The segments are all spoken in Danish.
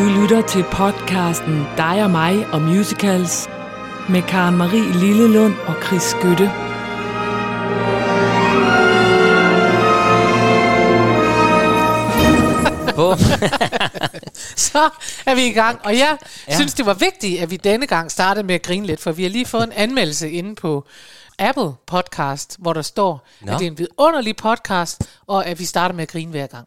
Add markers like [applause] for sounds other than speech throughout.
Du lytter til podcasten Dig og mig og musicals med Karen Marie Lillelund og Chris Skytte. Bum. [laughs] Så er vi i gang, og jeg Ja. synes, det var vigtigt, at vi denne gang startede med at grine lidt, for vi har lige fået en anmeldelse inde på Apple Podcast, hvor der står. Nå. at det er en vidunderlig podcast, og at vi starter med at grine hver gang.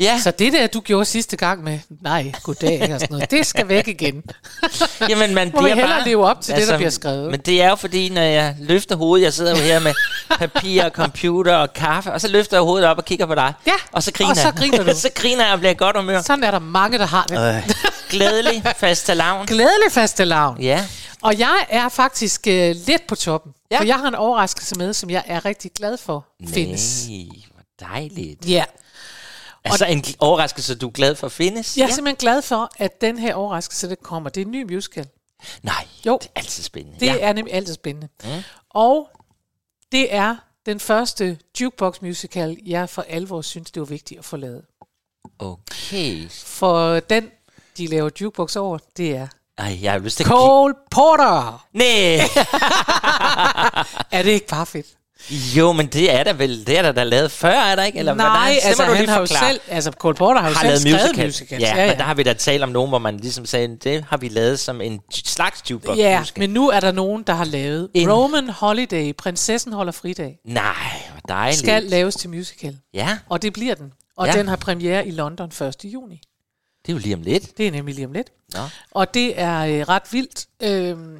Ja, Så det der, du gjorde sidste gang med, nej, goddag og sådan noget, det skal væk igen. [laughs] jamen man Må bliver bare... leve op til det, der bliver skrevet. Men det er jo fordi, når jeg løfter hovedet, jeg sidder jo her med papir, og computer og kaffe, og så løfter jeg hovedet op og kigger på dig. Ja, og så griner og så griner du. [laughs] så griner jeg og bliver godt humør. Sådan er der mange, der har det. Øh, glædelig fastelavn. Glædelig fastelavn. Ja. Og jeg er faktisk øh, lidt på toppen, Ja. for jeg har en overraskelse med, som jeg er rigtig glad for findes. Nej, hvor dejligt. Ja. Altså en gl- overraskelse, du er glad for findes? Jeg er simpelthen glad for, at den her overraskelse, der kommer, det er en ny musical. Nej, Jo. det er altid spændende. Det ja. ja. er nemlig altid spændende. Mm. Og det er den første jukebox musical, jeg for alvor synes, det var vigtigt at få lavet. Okay. For den, de laver jukebox over, det er Ej, jeg har lyst til at... Cole Porter. Nej! [laughs] Er det ikke bare fedt? Jo, men det er der vel, det er der da lavet før, er der ikke? Eller Nej, altså du han har jo selv, altså Cole Porter har jo har selv lavet skrevet musical. musicals. Ja, men der har vi da talt om nogen, hvor man ligesom sagde, det har vi lavet som en slags jukebox Ja, musical. men nu er der nogen, der har lavet En- Roman Holiday, Prinsessen holder fridag, Nej, hvor dejligt. skal laves til musical. Ja, Og det bliver den. Og Ja. ja. den har premiere i London 1. juni. det er jo lige om lidt. Det er nemlig lige om lidt. Nå. Og det er øh, ret vildt. Øhm,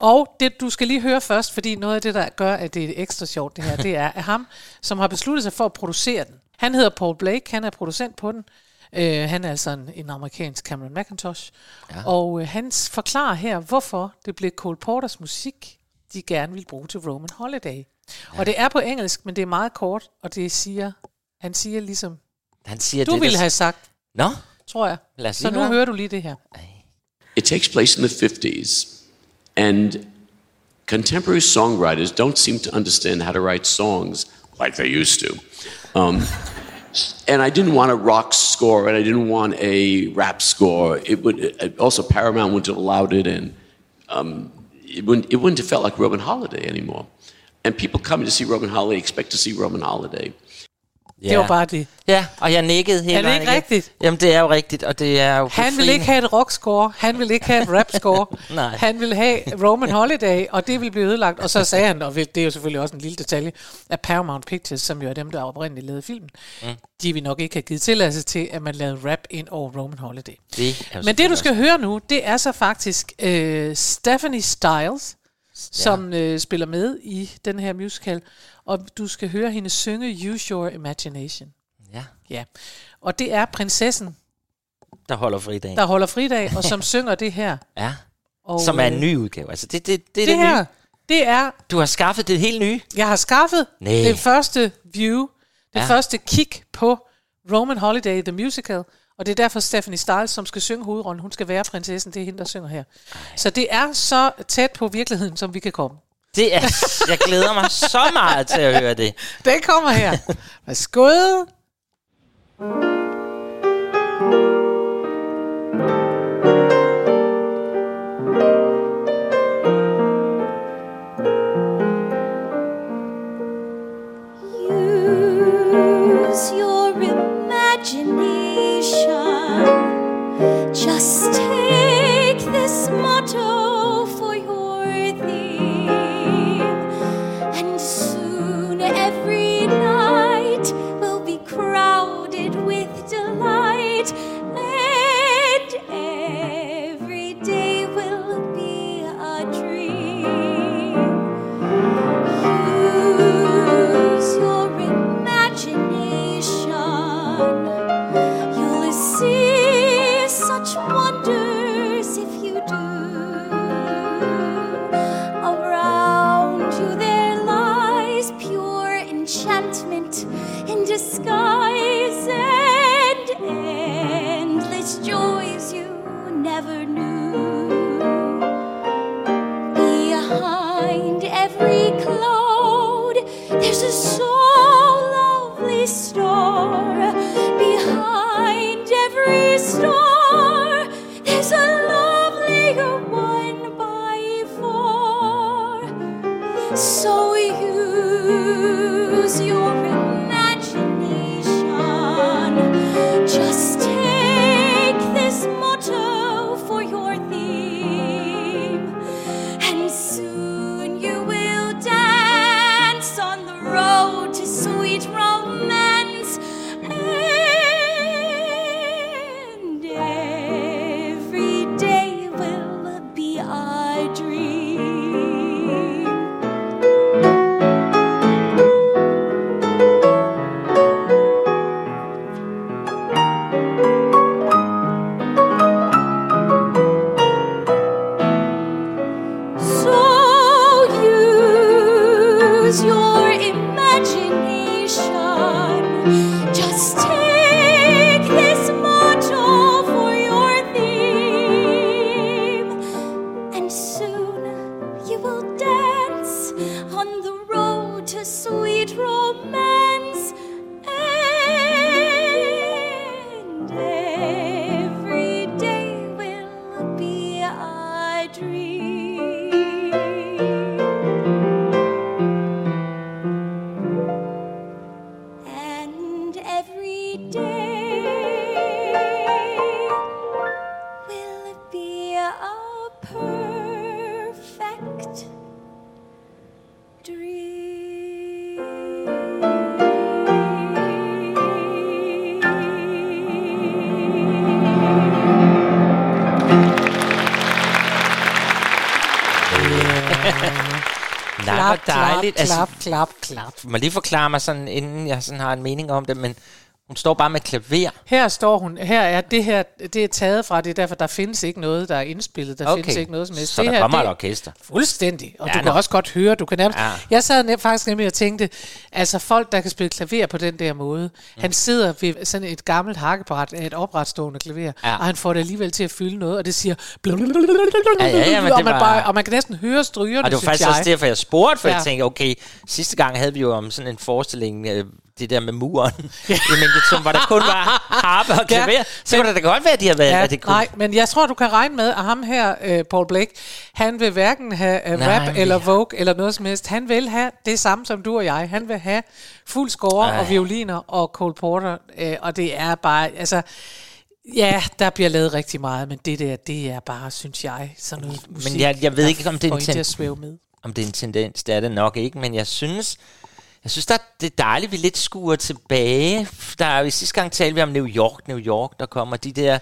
og det, du skal lige høre først, fordi noget af det, der gør, at det er ekstra sjovt, det her, det er at ham, som har besluttet sig for at producere den. Han hedder Paul Blake, han er producent på den. Øh, han er altså en, en amerikansk Cameron McIntosh. Ja. Og øh, han forklarer her, hvorfor det blev Cole Porters musik, de gerne vil bruge til Roman Holiday. Ja. Og det er på engelsk, men det er meget kort, og det siger, han siger ligesom, Han siger, du det, ville der- have sagt, Nå, tror jeg. Lad os Så nu høre. hører du lige det her. It takes place in the 50s, and contemporary songwriters don't seem to understand how to write songs like they used to. Um, and I didn't want a rock score, and I didn't want a rap score. It would it, also Paramount wouldn't have allowed it, and um, it wouldn't it wouldn't have felt like Roman Holiday anymore. And people coming to see Roman Holiday expect to see Roman Holiday. Ja. Det var bare det. Ja, og jeg nikkede hele Er det ikke igennem. rigtigt? Jamen, det er jo rigtigt, og det er jo Han vil ikke have et rockscore, han vil ikke have et rapscore, [laughs] Nej. han vil have Roman Holiday, og det vil blive ødelagt. Og så sagde han, og det er jo selvfølgelig også en lille detalje, at Paramount Pictures, som jo er dem, der oprindeligt lavede filmen, mm. de vil nok ikke have givet tilladelse til, at man lavede rap ind over Roman Holiday. Det Men det, du skal høre nu, det er så faktisk øh, Stephanie Styles, som øh, spiller med i den her musical, og du skal høre hende synge Use Your Imagination. Ja, Ja. Og det er prinsessen, der holder fridag. der holder fridag, og [laughs] som synger det her. Ja, Og, som er en øh, ny udgave. Altså, det, det, det er Det det, her, nye. det er, Du har skaffet det helt nye. jeg har skaffet Nej. det første view, det Ja. første kig på Roman Holiday, the musical, og det er derfor Stephanie Styles, som skal synge hovedrollen, hun skal være prinsessen, det er hende, der synger her. Så det er så tæt på virkeligheden, som vi kan komme. Det er, jeg glæder mig så meget til at høre det. [laughs] Den kommer her. Værsgo. Use Altså, klap, klap, klap. må lige forklare mig sådan, inden jeg sådan har en mening om det, men hun står bare med klaver. Her står hun, her er det her, det er taget fra, det er derfor, der findes ikke noget, der er indspillet, der Okay. findes ikke noget som helst. Så det der her, kommer det, et orkester. Fuldstændig. Og Ja, du nå. kan også godt høre, du kan nærmest... Ja. Jeg sad nem, faktisk nemlig og tænkte, altså folk, der kan spille klaver på den der måde, mm. han sidder ved sådan et gammelt hakkeparat af et opretstående klaver, Ja. og han får det alligevel til at fylde noget, og det siger... Ja, ja, ja, men og, man var- bare, og man kan næsten høre strygerne, Og det var faktisk jeg. også derfor, jeg spurgte, for. Ja. jeg tænkte, okay, sidste gang havde vi jo om sådan en forestilling, øh, det der med muren, [laughs] ja. i Mengetum, hvor der kun var harpe og klaver, ja. så kunne det da godt være, at de har været, Ja, det kunne... nej, men jeg tror, du kan regne med, at ham her, uh, Paul Blake, han vil hverken have uh, Nej, rap men- eller vogue eller noget som helst. Han vil have det samme som du og jeg. Han vil have fuld score Ej. og violiner og Cole Porter, uh, og det er bare, altså... Ja, der bliver lavet rigtig meget, men det der, det er bare, synes jeg, sådan noget musik, jeg- jeg ved ikke, om det er en en til ten- at svæve med. om det er en tendens, det er det nok ikke, men jeg synes, jeg synes, der, det er dejligt, at vi lidt skuer tilbage. Der er jo sidste gang talte vi om New York, New York, der kommer de der...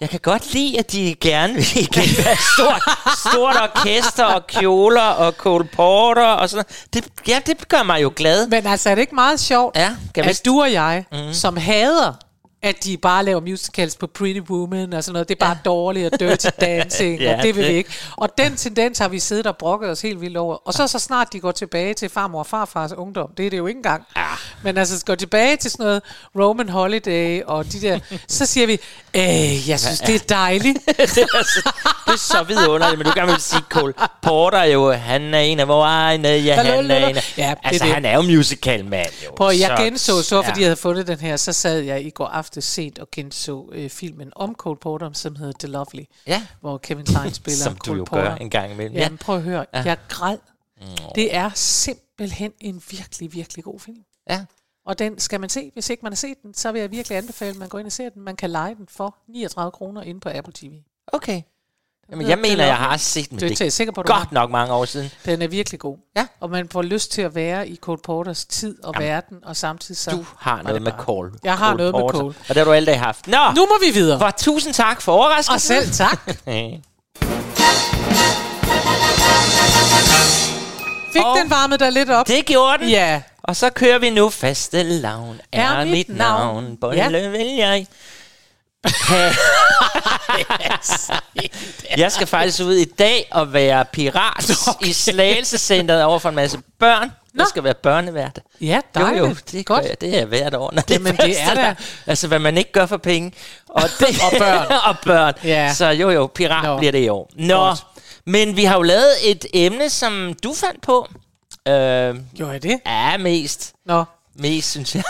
Jeg kan godt lide, at de gerne vil igen være stort, stort orkester og kjoler og Cole Porter og sådan. Det, ja, det gør mig jo glad. Men altså, er det ikke meget sjovt, Ja, kan at vist- du og jeg, mm. som hader, at de bare laver musicals på Pretty Woman og sådan noget, det er bare ja. dårligt og dirty [laughs] dancing, Ja, ja, og det vil vi ikke. Og den tendens har vi siddet og brokket os helt vildt over. Og så så snart de går tilbage til farmor og farfars ungdom, det er det jo ikke engang. Ja. Men altså, går tilbage til sådan noget Roman Holiday og de der, så siger vi, øh, jeg synes, det er dejligt. [laughs] det, er så, det er så vidunderligt, men du kan vel sige, Cole Porter er jo, han er en af vores egne, ja, han er en af... Ja, altså, det. han er jo musicalmand, jo. Prøv, jeg genså så, fordi ja. jeg havde fundet den her, så sad jeg i går aftes sent og genså øh, filmen om Cole Porter, som hedder The Lovely, Ja. hvor Kevin Klein [laughs] spiller Som du Cole jo Porter. gør en gang imellem. Ja, men prøv at høre, ja. jeg græd. Det er simpelthen en virkelig, virkelig god film. Ja. Og den skal man se. Hvis ikke man har set den, så vil jeg virkelig anbefale, at man går ind og ser den. Man kan lege den for 39 kroner inde på Apple TV. Okay. Jamen, jeg mener, jeg har set den. Det er Det er sikker på, du godt nok mange år siden. Den er virkelig god. Ja. Og man får lyst til at være i Cole Porters tid og Jamen, verden, og samtidig så... Du har noget det med Cole. Jeg har Cole noget med Porter. Cole. Og det har du alle dage haft. Nå, Nu må vi videre. for tusind tak for overraskelsen. Og selv tak. [laughs] Fik Og- den varmet dig lidt op? det gjorde den. Ja. Og så kører vi nu faste lavn. Er, Er mit mit navn. navn. Bolle Ja. vil jeg. [laughs] [laughs] jeg skal faktisk ud i dag og være pirat okay. i Slagelsecenteret over for en masse børn. Nå. Jeg skal være børnevært. Ja, Jo, dejligt. jo, det, Godt. Jeg, det er hvert år. Når det Jamen, det er lavn. Altså, hvad man ikke gør for penge. Og, [laughs] det, Og børn. [laughs] og børn. Ja. Så jo, jo, pirat Nå. bliver det i år. Nå, Godt. men vi har jo lavet et emne, som du fandt på. Øh, Gjorde jeg det? ja, mest. Nå. Mest, synes jeg.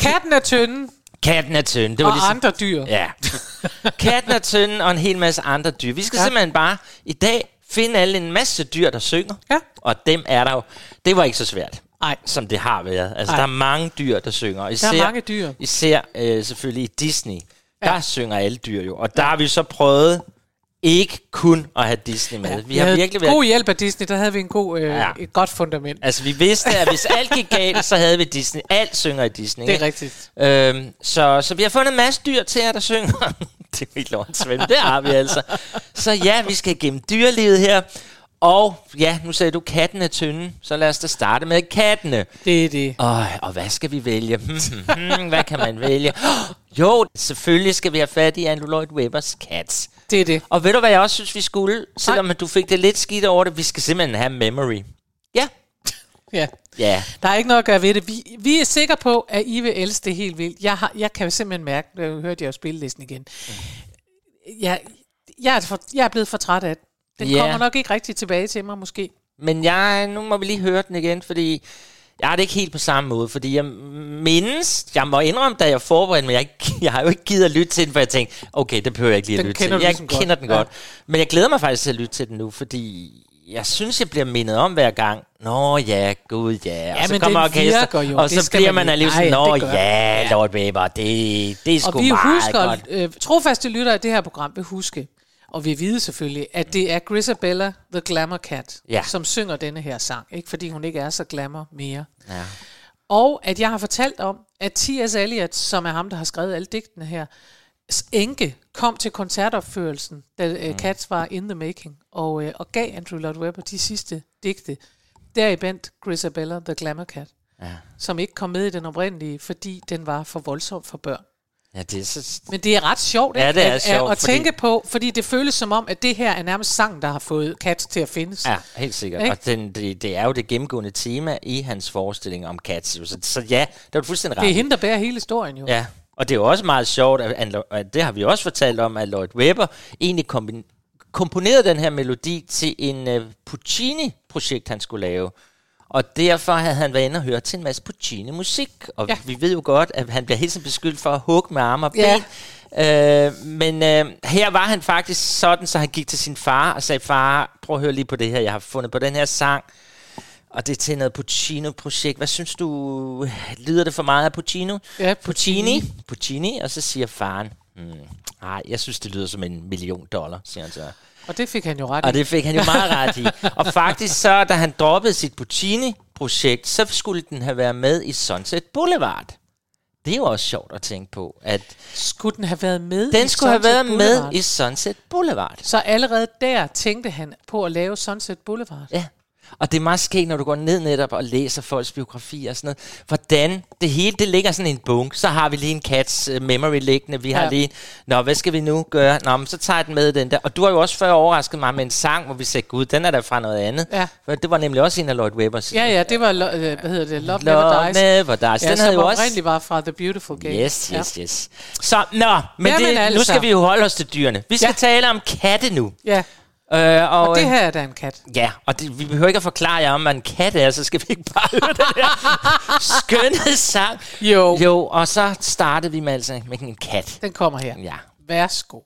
Katten er tynden, Katten er tynd. Det var og ligesom, andre dyr. Ja. [laughs] Katten er tynd, og en hel masse andre dyr. Vi skal ja. Ja. simpelthen bare i dag finde alle en masse dyr, der synger. Ja. Og dem er der jo. Det var ikke så svært, Nej. som det har været. Altså, Ej. der er mange dyr, der synger. Især, mange dyr. Især øh, selvfølgelig i Disney. Der synger alle dyr jo. Og der har vi så prøvet ikke kun at have Disney med. vi har havde virkelig god været... hjælp af Disney, der havde vi en god, øh, Ja. et godt fundament. Altså, vi vidste, at hvis alt gik galt, så havde vi Disney. Alt synger i Disney. Det er ikke? rigtigt. Øhm, så, så vi har fundet en masse dyr til jer, der synger. [laughs] det er helt åndssvagt, det har vi altså. Så ja, vi skal igennem dyrelivet her. Og ja, nu sagde du, katten er tynde, så lad os da starte med kattene. Det er det. Øj, og hvad skal vi vælge? Hmm, hmm, hmm, hvad kan man vælge? [gasps] Jo, selvfølgelig skal vi have fat i Andrew Lloyd Webbers Cats. Det er det. Og ved du, hvad jeg også synes, vi skulle? Selvom du fik det lidt skidt over det, vi skal simpelthen have memory. Ja. [laughs] Ja. Ja. Der er ikke noget at gøre ved det. Vi, vi er sikre på, at I vil elske det helt vildt. Jeg, har, jeg kan jo simpelthen mærke, nu hørte jeg jo spillelisten igen. Jeg, jeg, er for, jeg er blevet for træt af det. Den yeah. kommer nok ikke rigtig tilbage til mig, måske. Men jeg, nu må vi lige høre den igen, fordi jeg har det ikke helt på samme måde, fordi jeg mindes, jeg må indrømme, da jeg forberedte mig, jeg, ikke- [laughs] jeg har jo ikke givet at lytte til den, for jeg tænkte, okay, det behøver jeg ikke lige at Den lytte til. Jeg ligesom godt. kender den Ja. godt. Men jeg glæder mig faktisk til at lytte til den nu, fordi jeg synes, jeg bliver mindet om hver gang. Nå ja, gud ja. Ja, og så men kommer den orkester, jo. og Det så bliver man alligevel sådan, nå den. ja, Ja. Lord Weber, det, det er sgu Og vi meget husker, godt. øh, trofaste lyttere af det her program vil huske, og vi vide selvfølgelig, at det er Grisabella, the Glamour Cat, Ja. som synger denne her sang. Ikke fordi hun ikke er så glamour mere. Ja. Og at jeg har fortalt om, at T.S. Eliot, som er ham, der har skrevet alle digtene her, enke kom til koncertopførelsen, da mm. Cats var in the making, og, øh, og gav Andrew Lloyd Webber de sidste digte. Deriblandt Grisabella, the Glamour Cat, Ja. som ikke kom med i den oprindelige, fordi den var for voldsom for børn. Ja, det er så... Men det er ret sjovt, Ja, det er at, sjovt, at, at fordi- tænke på, fordi det føles som om, at det her er nærmest sang, der har fået Cats til at findes. Ja, helt sikkert. Ikke? Og den, det, det er jo det gennemgående tema i hans forestilling om Cats. Så, så ja, det er du fuldstændig ret. Det er hende, der bærer hele historien jo. Ja, og det er jo også meget sjovt, at, at, det har vi også fortalt om, at Lloyd Webber egentlig komponerede den her melodi til en uh, Puccini-projekt, han skulle lave. Og derfor havde han været inde og høre til en masse Puccini-musik. Og ja. Vi ved jo godt, at han bliver hele tiden beskyldt for at hugge med arme og ben. Ja. Øh, men øh, her var han faktisk sådan, så han gik til sin far og sagde, far, prøv at høre lige på det her, jeg har fundet på den her sang. Og det er til noget Puccino-projekt. Hvad synes du, lyder det for meget af Puccino? Ja, Puccini. Puccini. Og så siger faren, hmm, nej, jeg synes, det lyder som en million dollar, siger han så. Og det fik han jo ret Og i. det fik han jo meget ret i. [laughs] Og faktisk så, da han droppede sit Puccini-projekt, så skulle den have været med i Sunset Boulevard. Det er jo også sjovt at tænke på, at Skulle den have været med den i skulle have Sunset været Boulevard? med i Sunset Boulevard. Så allerede der tænkte han på at lave Sunset Boulevard. Ja. Og det er meget skægt, når du går ned netop og læser folks biografier og sådan noget. Hvordan det hele, det ligger sådan i en bunk. Så har vi lige en Cats uh, memory liggende. Vi har Ja. lige, nå, hvad skal vi nu gøre? Nå, men så tager jeg den med den der. Og du har jo også før overrasket mig med en sang, hvor vi sagde, gud, den er der fra noget andet. Ja. For det var nemlig også en af Lloyd Webbers. Ja, ja, det var, øh, hvad hedder det, Love, Love Never Dies. Never Dies. Ja, Den som havde jo også... var fra The Beautiful Game. Yes, yes, ja. yes. Så, nå, men, Jamen det, nu altså. skal vi jo holde os til dyrene. Vi skal Ja. tale om katte nu. Ja, Øh, og, og det øh, her er da en kat. Ja, og det, vi behøver ikke at forklare jer om, hvad en kat er, så skal vi ikke bare høre den her [laughs] skønne sang. Jo. Jo, og så startede vi med, altså, med en kat. Den kommer her. Ja. Værsgo.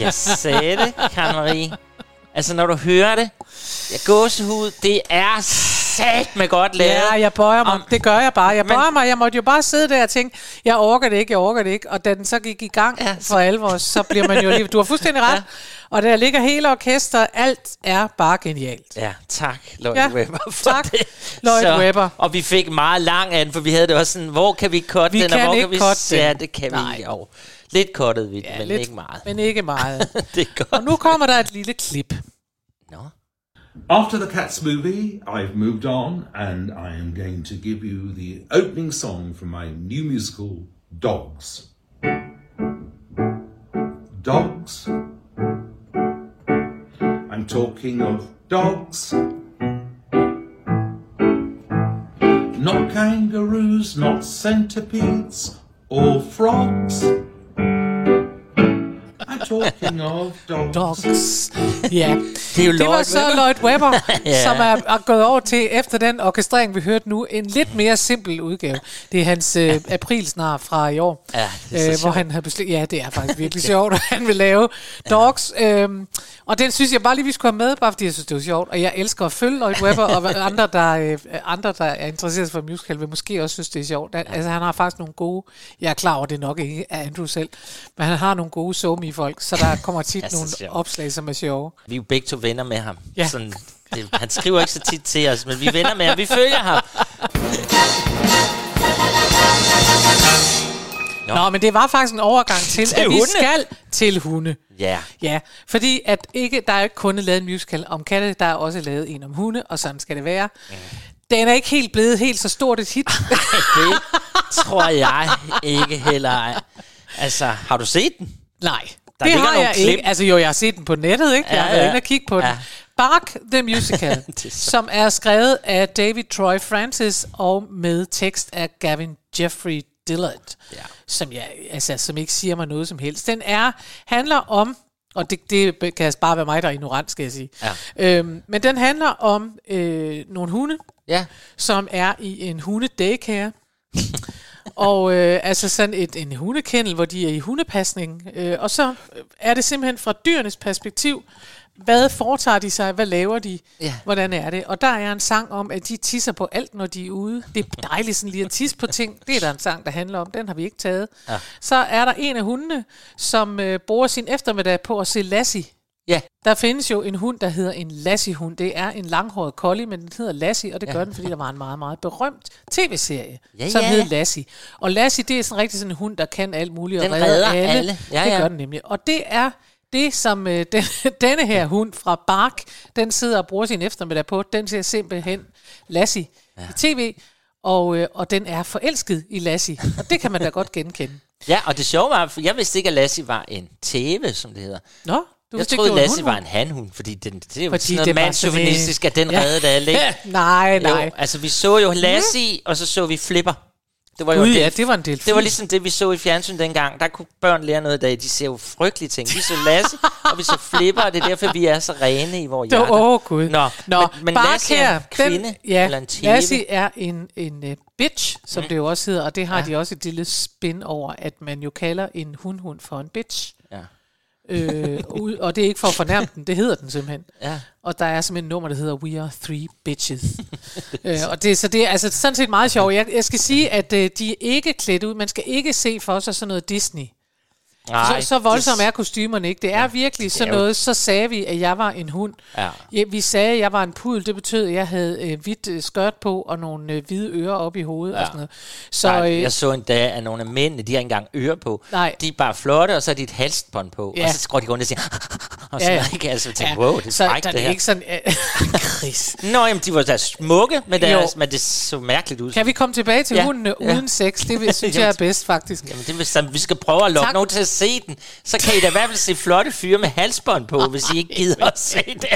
Jeg sagde det, Karen Marie. Altså, når du hører det, jeg gåsehud, det er sat med godt lavet. Ja, jeg bøjer mig. Om- det gør jeg bare. Jeg Men- bøjer mig. Jeg måtte jo bare sidde der og tænke, jeg orker det ikke, jeg orker det ikke. Og da den så gik i gang Ja, ja, så- for alvor, så bliver man jo lige... Du har fuldstændig ret. Ja. [laughs] Ja. Og der ligger hele orkester. Alt er bare genialt. Ja, tak, Lloyd Ja, Webber, for tak, det. Lloyd Webber. Og vi fik meget lang af den, for vi havde det også sådan, hvor kan vi cutte Vi den, og kan hvor ikke kan vi... cutte Ja, den. det kan Nej. vi jo. Lidt cuttet vi, ja, men lidt, ikke meget. Men ikke meget. [laughs] det er godt. og nu kommer der et lille klip. Nå. After the Cats movie, I've moved on and I am going to give you the opening song from my new musical, Dogs. Dogs. I'm talking of dogs. Not kangaroos, not centipedes or frogs. Thank you. I'm talking of dogs. Dogs. Ja, Det er jo det var så Webber. Lloyd Webber, [laughs] Ja. som er, er gået over til, efter den orkestrering, vi hørte nu, en lidt mere simpel udgave. Det er hans øh, aprilsnar fra i år, Ja, det er så øh, hvor han har besluttet, ja, det er faktisk [laughs] virkelig sjovt, at han vil lave Dogs. Øhm, og den synes jeg bare lige, vi skulle have med, bare fordi jeg synes, det var sjovt. Og jeg elsker at følge Lloyd Webber, og andre der, øh, andre, der er interesseret for musical, vil måske også synes, det er sjovt. Han, altså, han har faktisk nogle gode, jeg er klar over, det er nok ikke er Andrew selv, men han har nogle gode somi folk så der kommer tit [laughs] nogle sjovt. opslag, som er sjove. Vi er jo begge to venner med ham. Ja. Sådan, det, han skriver ikke så tit til os, men vi er venner med ham. Vi følger ham. Nå. Nå, men det var faktisk en overgang til, Til at vi hunde. skal til hunde. Ja. Ja, fordi at ikke, der er ikke kun lavet en musical om katte, der er også lavet en om hunde, og sådan skal det være. Den er ikke helt blevet helt så stort et hit. [laughs] Det tror jeg ikke heller. ej. Altså, har du set den? Nej, Der det har jeg klip. ikke. Altså jo, jeg har set den på nettet, ikke? Jeg Ja, har været ja. inde og kigge på den. Ja. Bark the Musical, [laughs] er som er skrevet af David Troy Francis og med tekst af Gavin Jeffrey Dillard, Ja. som, jeg, altså, som ikke siger mig noget som helst. Den er handler om, og det, det kan bare være mig, der er ignorant, skal jeg sige. Ja. Øhm, men den handler om øh, nogle hunde, Ja. som er i en hunde-daycare. [laughs] og øh, altså sådan et, en hundekendel, hvor de er i hundepasning. Øh, og så er det simpelthen fra dyrenes perspektiv, hvad foretager de sig, hvad laver de, Ja. hvordan er det? Og der er en sang om, at de tisser på alt, når de er ude. Det er dejligt sådan lige at tisse på ting. Det er der en sang, der handler om. Den har vi ikke taget. Ja. Så er der en af hundene, som øh, bruger sin eftermiddag på at se Lassie. Ja. Der findes jo en hund, der hedder en Lassie-hund. Det er en langhåret collie, men den hedder Lassie, og det gør den, fordi der var en meget, meget berømt tv-serie, Ja, som ja. hed Lassie. Og Lassie, det er sådan rigtig sådan en hund, der kan alt muligt og Den redder redder alle. alle. Ja, det ja. gør den nemlig. Og det er det, som øh, [laughs] den, denne her hund fra Bark, den sidder og bruger sin eftermiddag på. Den ser simpelthen Lassie ja. i tv, og, øh, og den er forelsket i Lassie. Og det kan man da godt genkende. Ja, og det sjove var, for jeg vidste ikke, at Lassie var en tæve, som det hedder. Nå, du jeg troede, det Lassie var en hanhund, fordi den, det er jo Fordi sådan noget det mandsjuvenistisk, en- at den Ja. reddede alle, ikke? nej, [laughs] nej. Jo, altså vi så jo Lassie, og så så vi Flipper. Det var jo Gud, en ja, del- det var en delfin. Det var ligesom det, vi så i fjernsyn dengang. Der kunne børn lære noget i dag. De ser jo frygtelige ting. Vi så Lassie, og vi så Flipper, og det er derfor, vi er så rene i vores Det hjerter. Åh, Gud. Nå, Nå men, men Bark Lassie er en kvinde, den, ja, eller en tæve. Lassie er en, en uh, bitch, som mm. det jo også hedder, og det har ja. de også et lille spin over, at man jo kalder en hundhund for en bitch. Øh, ud- og det er ikke for at fornærme den, det hedder den simpelthen. Ja. Og der er simpelthen et nummer, der hedder We Are Three Bitches. øh, og det, så det er altså sådan set meget sjovt. Jeg, jeg skal sige, at øh, de er ikke klædt ud. Man skal ikke se for sig sådan noget Disney. Nej, så, så voldsomme er kostymerne ikke. Det er ja, virkelig sådan noget, så sagde vi, at jeg var en hund. Ja. Ja, vi sagde, at jeg var en pudel. Det betød, at jeg havde øh, hvidt øh, skørt på og nogle øh, hvide ører op i hovedet ja. og sådan noget. Så Nej, øh, jeg så en dag, at nogle af mændene, de har ikke engang ører på. Nej. De er bare flotte, og så har de et halsbånd på. Ja. Og så går de rundt og siger, [laughs] og så Ja, ja, ja. ikke altså tænke, ja, wow, det er så frækt, der det er her. ikke sådan... Øh, [laughs] Chris. Nå, jamen, de var da smukke Jo. deres, men det så mærkeligt ud. Kan vi komme tilbage til ja, hundene ja. uden sex? Det vil- [laughs] synes jeg er bedst, faktisk. Jamen, det vil, så, vi skal prøve at lokke nogen til at se den. Så kan I da i hvert fald se flotte fyre med halsbånd på, hvis I ikke gider at se [laughs] det.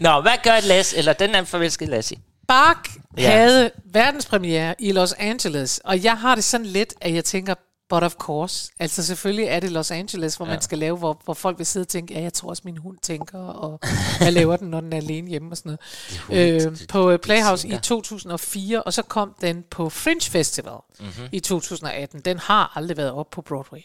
Nå, hvad gør Lasse, eller den er forelsket Lassie? Bark ja. havde verdenspremiere i Los Angeles, og jeg har det sådan lidt, at jeg tænker, but of course. Altså selvfølgelig er det Los Angeles, hvor ja. man skal lave, hvor, hvor folk vil sidde og tænke, ja, jeg tror også, min hund tænker, og hvad laver den, når den er alene hjemme og sådan noget. Øh, på øh, Playhouse i 2004, og så kom den på Fringe Festival Mhm. mm-hmm. i 2018. Den har aldrig været op på Broadway.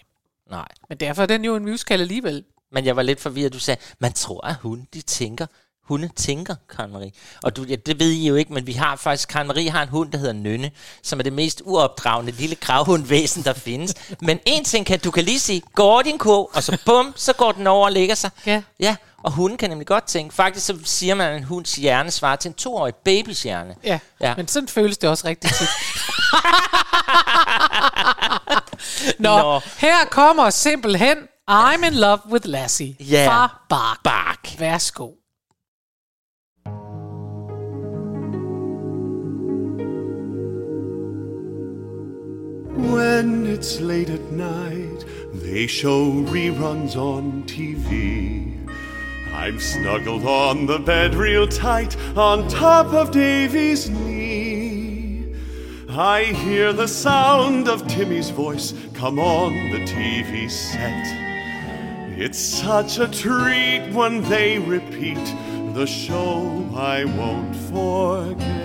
Nej. Men derfor er den jo en musical alligevel. Men jeg var lidt forvirret. Du sagde, man tror, at hun, de tænker. Hunde tænker, Karen Marie. Og du, ja, det ved I jo ikke, men vi har faktisk, Karen Marie har en hund, der hedder Nynne, som er det mest uopdragende lille gravhundvæsen, der findes. [laughs] Men en ting kan du kan lige sige, går din ko, og så bum, så går den over og lægger sig. Ja. Ja, og hunden kan nemlig godt tænke. Faktisk så siger man, at en hunds hjerne svarer til en toårig babys hjerne. Ja, Ja. men sådan føles det også rigtig tit. [laughs] Nå, Nå. Her kommer simpelthen I'm in love with Lassie Ja. fra Bach. Bark. Værsgo. When it's late at night, they show reruns on TV. I'm snuggled on the bed real tight on top of Davy's knee. I hear the sound of Timmy's voice come on the TV set. It's such a treat when they repeat the show I won't forget.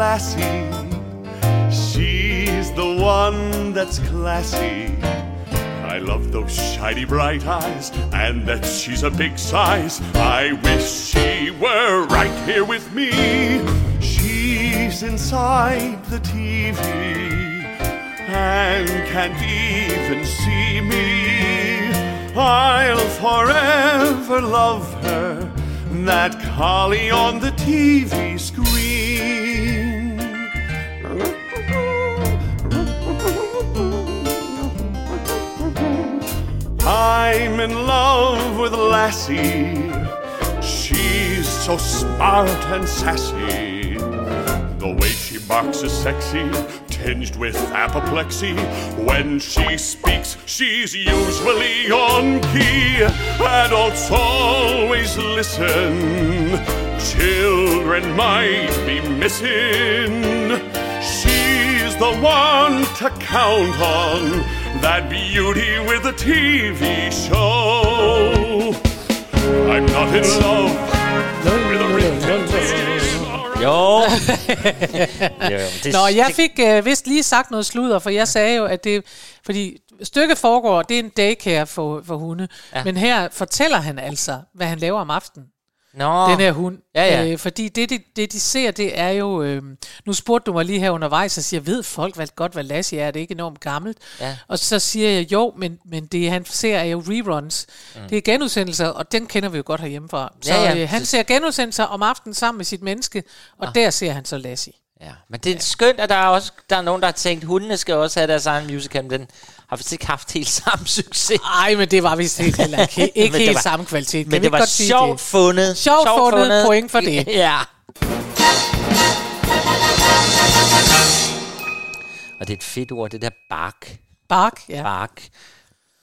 Lassie. She's the one that's classy. I love those shiny bright eyes and that she's a big size. I wish she were right here with me. She's inside the TV and can't even see me. I'll forever love her, that collie on the TV screen. I'm in love with Lassie. She's so smart and sassy. The way she barks is sexy, tinged with apoplexy. When she speaks, she's usually on key. Adults always listen. Children might be missing. She's the one to count on. That beauty with a TV show. I'm not in love with a pretender. Jo. [laughs] jo det, Nå, jeg fik øh, vist lige sagt noget sludder, for jeg sagde jo, at det... Fordi stykket foregår, det er en daycare for, for hunde. Ja. Men her fortæller han altså, hvad han laver om aftenen. Nå, den her hund. Ja, ja. Øh, fordi det, det, det, de ser, det er jo... Øh, nu spurgte du mig lige her undervejs, og siger, ved folk hvad, godt, hvad Lassie er? Er det ikke enormt gammelt? Ja. Og så siger jeg, jo, men, men det han ser er jo reruns. Mm. Det er genudsendelser, og den kender vi jo godt herhjemmefra. Så Ja, ja. Øh, han ser genudsendelser om aftenen sammen med sit menneske, og ah. der ser han så Lassie. Ja, men det er skønt, at der er også der er nogen, der har tænkt, hundene skal også have deres egen musical, men den har vist ikke haft helt [laughs] samme succes. Nej, men det var vist helt heller ikke, [laughs] ikke helt var- samme kvalitet. Kan Men det var godt sjovt det? fundet. Sjovt fundet. Point for det. [laughs] Ja. Og det er et fedt ord, det der bark. Bark, ja. Bark.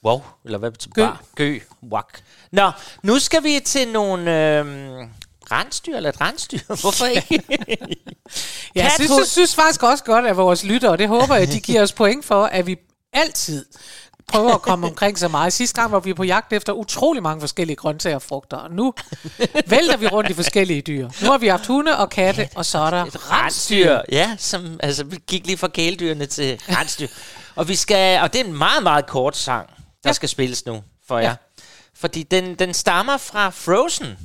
Wow, eller hvad betyder Gø. bark? Gø. Wak. Nå, nu skal vi til nogle øhm, rensdyr, eller et rensdyr. [laughs] Hvorfor ikke? [laughs] Ja, jeg synes, jeg synes faktisk også godt, at vores lyttere, og det håber jeg, de giver os point for, at vi altid prøver at komme omkring så meget. Sidste gang var vi på jagt efter utrolig mange forskellige grøntsager og frugter, og nu vælter vi rundt i forskellige dyr. Nu har vi haft hunde og katte, og så er der Et rensdyr, ja, som, altså, vi gik lige fra kæledyrene til rensdyr. og vi skal, og det er en meget, meget kort sang, der ja. skal spilles nu for jer. Fordi den, den stammer fra Frozen.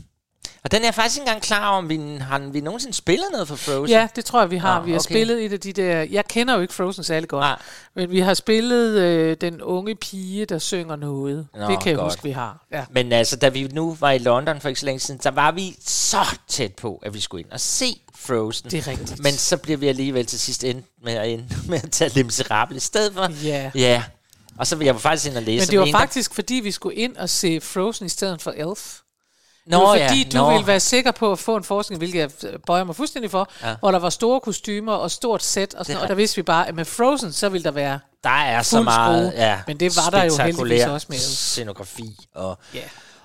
Og den er jeg faktisk ikke engang klar over, om vi har vi nogensinde spillet noget for Frozen. Ja, det tror jeg, vi har. Nå, vi har okay. spillet et af de der... Jeg kender jo ikke Frozen særlig godt. Nej. Men vi har spillet øh, den unge pige, der synger noget. Nå, det kan jeg godt. huske, vi har. Ja. Men altså, da vi nu var i London for ikke så længe siden, så var vi så tæt på, at vi skulle ind og se Frozen. Det er rigtigt. Men så bliver vi alligevel til sidst ind med at, ende med at tage Les Misérables i stedet for. Ja. Ja. Og så vil jeg faktisk ind og læse Men det var en, der- faktisk, fordi vi skulle ind og se Frozen i stedet for Elf. Nå, det var fordi, ja. du Nå. ville være sikker på at få en forskning, hvilket jeg bøjer mig fuldstændig for, Ja. hvor der var store kostymer og stort sæt, og, sådan, og der vidste vi bare, at med Frozen, så ville der være Der er så meget skrue. ja, Men det var der jo heldigvis også med scenografi. Og, Ja.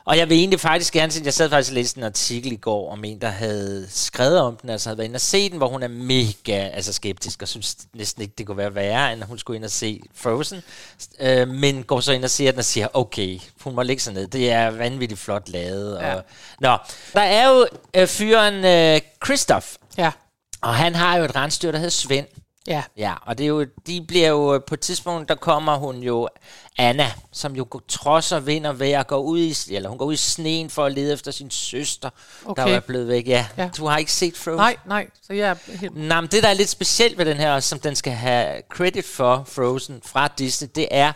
Og jeg vil egentlig faktisk gerne sige, jeg sad faktisk og læste en artikel i går om en, der havde skrevet om den, altså havde været inde og se den, hvor hun er mega altså skeptisk, og synes næsten ikke, det kunne være værre, end at hun skulle ind og se Frozen. Øh, men går så ind og ser den og siger, okay, hun må lægge sig ned. Det er vanvittigt flot lavet. Og, Ja. Nå, der er jo øh, fyren øh, Christoph, Ja. og han har jo et rensdyr, der hedder Svend. Ja. Ja, og det er jo, de bliver jo, på et tidspunkt, der kommer hun jo, Anna, som jo trodser vind og vejr, går ud i, eller hun går ud i sneen for at lede efter sin søster, Okay. der er blevet væk. Ja, Ja. du har ikke set Frozen? Nej, nej, så jeg er helt... Nej, men det, der er lidt specielt ved den her, som den skal have credit for, Frozen, fra Disney, det er,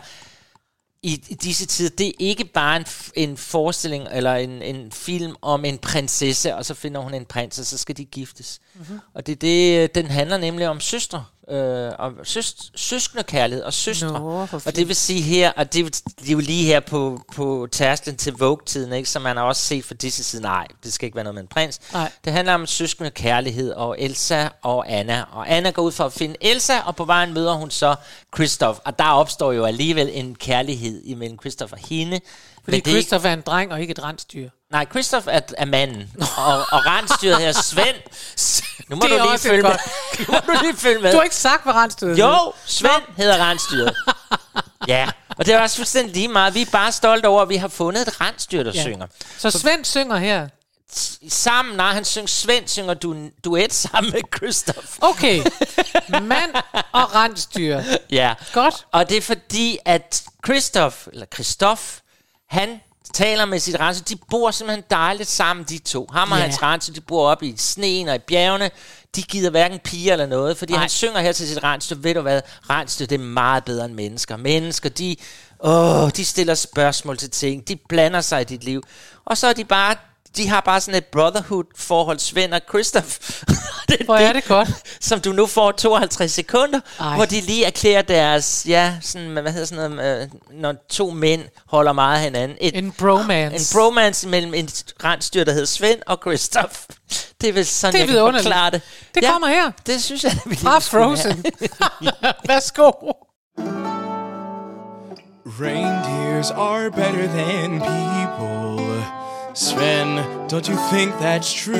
i, i disse tider, det er ikke bare en, en forestilling eller en, en film om en prinsesse, og så finder hun en prins, og så skal de giftes. Mm-hmm. Og det er det, den handler nemlig om søstre, øh, om søs, søskende kærlighed og søstre. Nå, og det vil sige her, og det, er det er jo lige her på, på tærsklen til Vogue-tiden, ikke? som man har også set fra disse side, nej, det skal ikke være noget med en prins. Nej. Det handler om søskende kærlighed og Elsa og Anna. Og Anna går ud for at finde Elsa, og på vejen møder hun så Christoph. Og der opstår jo alligevel en kærlighed imellem Christoph og hende. Fordi Men det er er en dreng og ikke et rensdyr. Nej, Christoph er, er manden, og, og rensdyret her Svend. [laughs] Nu må du lige følge med. [laughs] Nu må du lige følge med. Du har ikke sagt, hvad rensdyret. Jo, Svend hedder rensdyret. [laughs] Ja, og det er også fuldstændig lige meget. Vi er bare stolte over, at vi har fundet et rensdyr, der Ja. synger. Så Svend synger her. Sammen, nej, han synger, Svend synger du duet sammen med Christoph. Okay. Mand og rensdyr. Ja. Godt. Og det er fordi, at Christoph, eller Christoph, han taler med sit rense. De bor simpelthen dejligt sammen, de to. Ham og Ja. hans rense, de bor oppe i sneen og i bjergene. De gider hverken piger eller noget, fordi. Nej. han synger her til sit rensdyr. Ved du hvad? Rensdyr, det er meget bedre end mennesker. Mennesker, de, åh, de stiller spørgsmål til ting. De blander sig i dit liv. Og så er de bare... De har bare sådan et brotherhood-forhold, Svend og Christoph. [laughs] det, Hvor er det godt. Som du nu får 52 sekunder, Ej. Hvor de lige erklærer deres, ja, sådan, hvad hedder sådan noget, øh, når to mænd holder meget af hinanden. Et, En bromance. en bromance mellem en rensdyr, der hedder Svend og Christoph. Det er vel sådan, Det er jeg kan forklare det. Det kommer her. Det synes jeg, vi Fra. Frozen. [laughs] Værsgo. Reindeers are better than people. Sven, don't you think that's true?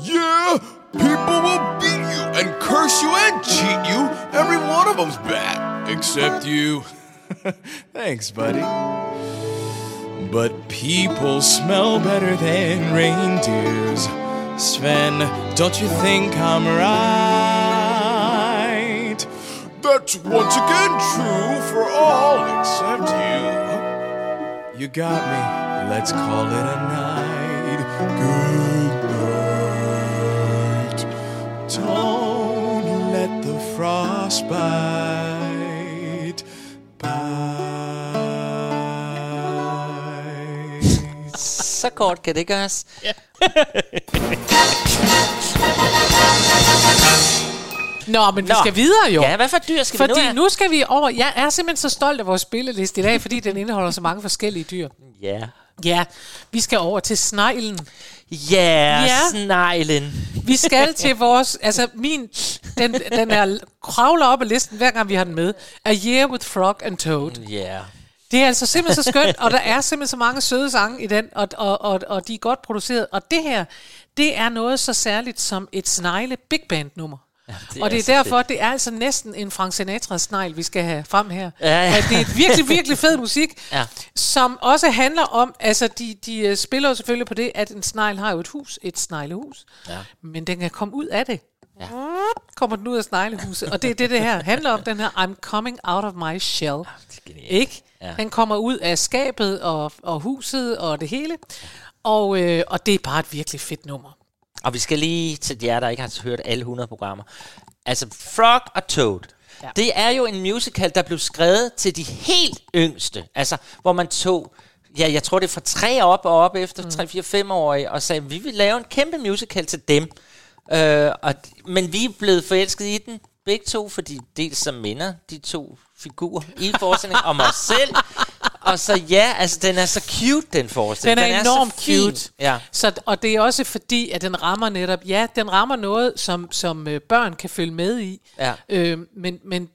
Yeah, people will beat you and curse you and cheat you. Every one of them's bad. Except you. [laughs] Thanks, buddy. But people smell better than reindeers. Sven, don't you think I'm right? That's once again true for all except you. You got me. Let's call it a night. Good night. Don't let the frost bite. Bite. Så kort kan Nå, men vi Nå. skal videre jo. Ja, hvad for dyr skal vi Fordi nu have? nu skal vi over... Jeg er simpelthen så stolt af vores spilleliste i dag, fordi den indeholder så mange forskellige dyr. Ja. Ja, vi skal over til sneglen. Ja, Ja. sneglen. Vi skal til vores... Altså, min... Den, den er kravler op ad listen, hver gang vi har den med. A Year with Frog and Toad. Ja. Det er altså simpelthen så skønt, og der er simpelthen så mange søde sange i den, og, og, og, og de er godt produceret. Og det her, det er noget så særligt som et snegle big band nummer. Ja, det og det er er derfor, det er altså næsten en Frank Sinatra-snegl, vi skal have frem her. Ja, ja. At det er virkelig, virkelig fed musik, Ja. som også handler om, altså de, de øh, spiller jo selvfølgelig på det, at en snegl har jo et hus, et sneglehus, Ja. men den kan komme ud af det. Ja. Kommer den ud af sneglehuset, og det er det, det her handler om, den her I'm coming out of my shell. Det er. Ikke? Ja. Ja. Han kommer ud af skabet og, og huset og det hele. Og, øh, og det er bare et virkelig fedt nummer. Og vi skal lige til jer, der ikke har hørt alle 100 programmer. Altså, Frog og Toad. Ja. Det er jo en musical, der blev skrevet til de helt yngste. Altså, hvor man tog... Ja, jeg tror, det er fra tre op og op efter Mm. 3, 4, 5 årige, og sagde, vi vil lave en kæmpe musical til dem. Øh, og, men vi er blevet forelsket i den, begge to, fordi dels så minder de to figurer i forestillingen om os selv. Og så ja, altså den er så cute, den forestilling. Den er, enormt så fin. cute. Ja. Så, og det er også fordi, at den rammer netop, ja, den rammer noget, som, som øh, børn kan følge med i. Ja. Øh, men, men,